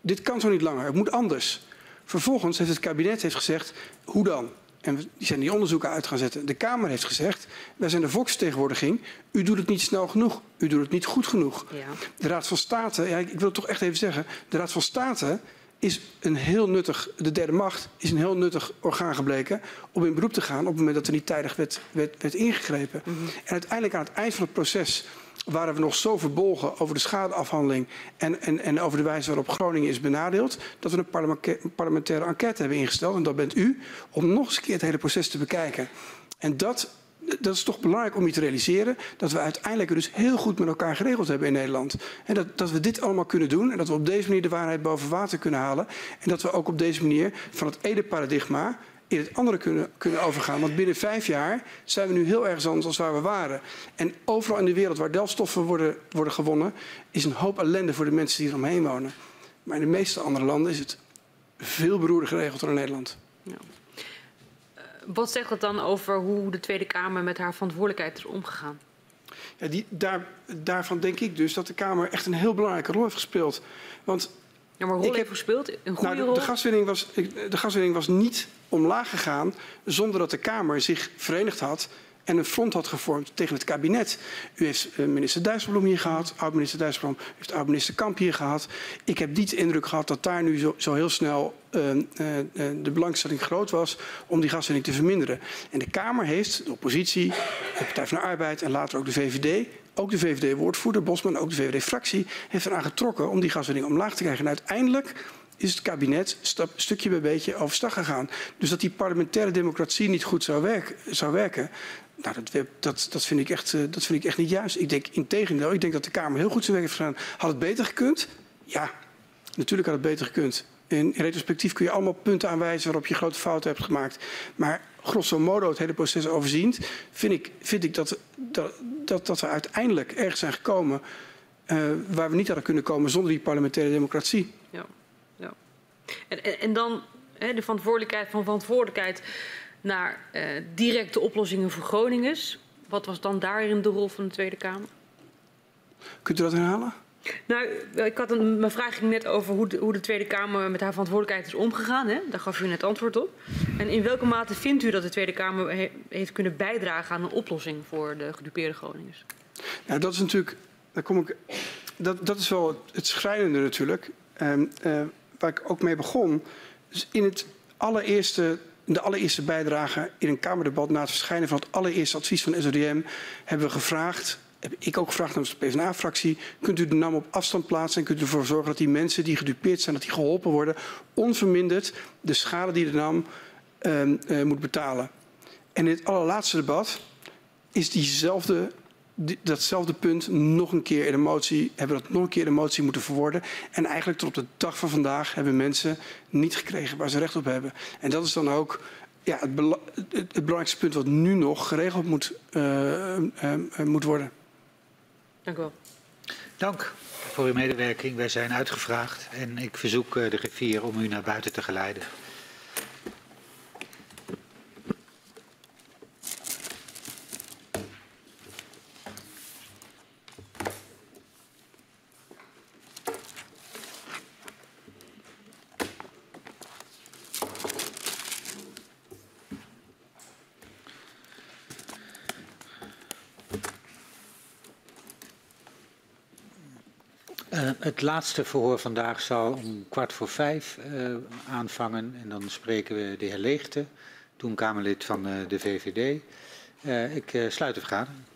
Speaker 2: dit kan zo niet langer, het moet anders. Vervolgens heeft het kabinet heeft gezegd, hoe dan? En die zijn die onderzoeken uit gaan zetten. De Kamer heeft gezegd, wij zijn de volksvertegenwoordiging. U doet het niet snel genoeg. U doet het niet goed genoeg.
Speaker 3: Ja.
Speaker 2: De Raad van State, ja, ik wil het toch echt even zeggen. De Raad van State is een heel nuttig, de derde macht is een heel nuttig orgaan gebleken om in beroep te gaan op het moment dat er niet tijdig werd, werd, werd ingegrepen. Mm -hmm. En uiteindelijk aan het eind van het proces waren we nog zo verbolgen over de schadeafhandeling en, en, en over de wijze waarop Groningen is benadeeld, dat we een, parlementa een parlementaire enquête hebben ingesteld, en dat bent u, om nog eens een keer het hele proces te bekijken. En dat, dat is toch belangrijk om je te realiseren, dat we uiteindelijk dus heel goed met elkaar geregeld hebben in Nederland. En dat, dat we dit allemaal kunnen doen en dat we op deze manier de waarheid boven water kunnen halen. En dat we ook op deze manier van het ene paradigma in het andere kunnen, kunnen overgaan. Want binnen vijf jaar zijn we nu heel erg anders dan waar we waren. En overal in de wereld waar delfstoffen worden, worden gewonnen, is een hoop ellende voor de mensen die eromheen wonen. Maar in de meeste andere landen is het veel beroerder geregeld dan in Nederland.
Speaker 3: Ja. Uh, wat zegt dat dan over hoe de Tweede Kamer met haar verantwoordelijkheid is omgegaan?
Speaker 2: Ja, die, daar, daarvan denk ik dus dat de Kamer echt een heel belangrijke rol heeft gespeeld. Want
Speaker 3: ja, maar rol ik heb gespeeld? Een goede
Speaker 2: nou, de,
Speaker 3: rol?
Speaker 2: De gaswinning, was, de gaswinning was niet omlaag gegaan zonder dat de Kamer zich verenigd had en een front had gevormd tegen het kabinet. U heeft minister Dijsselbloem hier gehad, oud-minister Dijsselbloem heeft oud-minister Kamp hier gehad. Ik heb niet de indruk gehad dat daar nu zo, zo heel snel uh, uh, de belangstelling groot was om die gaswinning te verminderen. En de Kamer heeft, de oppositie, de Partij van de Arbeid en later ook de VVD, ook de VVD-woordvoerder Bosman, ook de VVD-fractie, heeft eraan getrokken om die gaswinning omlaag te krijgen. En uiteindelijk is het kabinet stap, stukje bij beetje overstag gegaan. Dus dat die parlementaire democratie niet goed zou, werk, zou werken, nou, dat, dat, dat, vind ik echt, dat vind ik echt niet juist. Ik denk in tegendeel, ik denk dat de Kamer heel goed zijn werk heeft gedaan. Had het beter gekund? Ja, natuurlijk had het beter gekund. In retrospectief kun je allemaal punten aanwijzen waarop je grote fouten hebt gemaakt. Maar grosso modo het hele proces overziend, vind ik, vind ik dat, dat, dat, dat we uiteindelijk ergens zijn gekomen uh, waar we niet hadden kunnen komen zonder die parlementaire democratie.
Speaker 3: Ja, ja. En, en, en dan hè, de verantwoordelijkheid van verantwoordelijkheid naar uh, directe oplossingen voor Groningers. Wat was dan daarin de rol van de Tweede Kamer?
Speaker 2: Kunt u dat herhalen?
Speaker 3: Nou, ik had mijn vraag ging net over hoe de, hoe de, Tweede Kamer met haar verantwoordelijkheid is omgegaan. Hè? Daar gaf u net antwoord op. En in welke mate vindt u dat de Tweede Kamer he, heeft kunnen bijdragen aan een oplossing voor de gedupeerde Groningers?
Speaker 2: Nou, dat is natuurlijk, daar kom ik, dat, dat is wel het schrijnende natuurlijk. Um, uh, waar ik ook mee begon. In het allereerste de allereerste bijdrage in een Kamerdebat na het verschijnen van het allereerste advies van SODM hebben we gevraagd heb ik ook gevraagd namens de PvdA-fractie... kunt u de naam op afstand plaatsen en kunt u ervoor zorgen dat die mensen die gedupeerd zijn... dat die geholpen worden, onverminderd de schade die de NAM uh, uh, moet betalen. En in het allerlaatste debat is diezelfde, die, datzelfde punt nog een keer in de motie... hebben we dat nog een keer in de motie moeten verwoorden. En eigenlijk tot op de dag van vandaag hebben mensen niet gekregen waar ze recht op hebben. En dat is dan ook ja, het, het, belangrijkste punt wat nu nog geregeld moet, uh, moet worden.
Speaker 3: Dank u wel.
Speaker 1: Dank voor uw medewerking. Wij zijn uitgevraagd en ik verzoek de griffier om u naar buiten te geleiden. Uh, het laatste verhoor vandaag zal om kwart voor vijf uh, aanvangen. En dan spreken we de heer Leegte, toen Kamerlid van uh, de VVD. ik sluit de vergadering.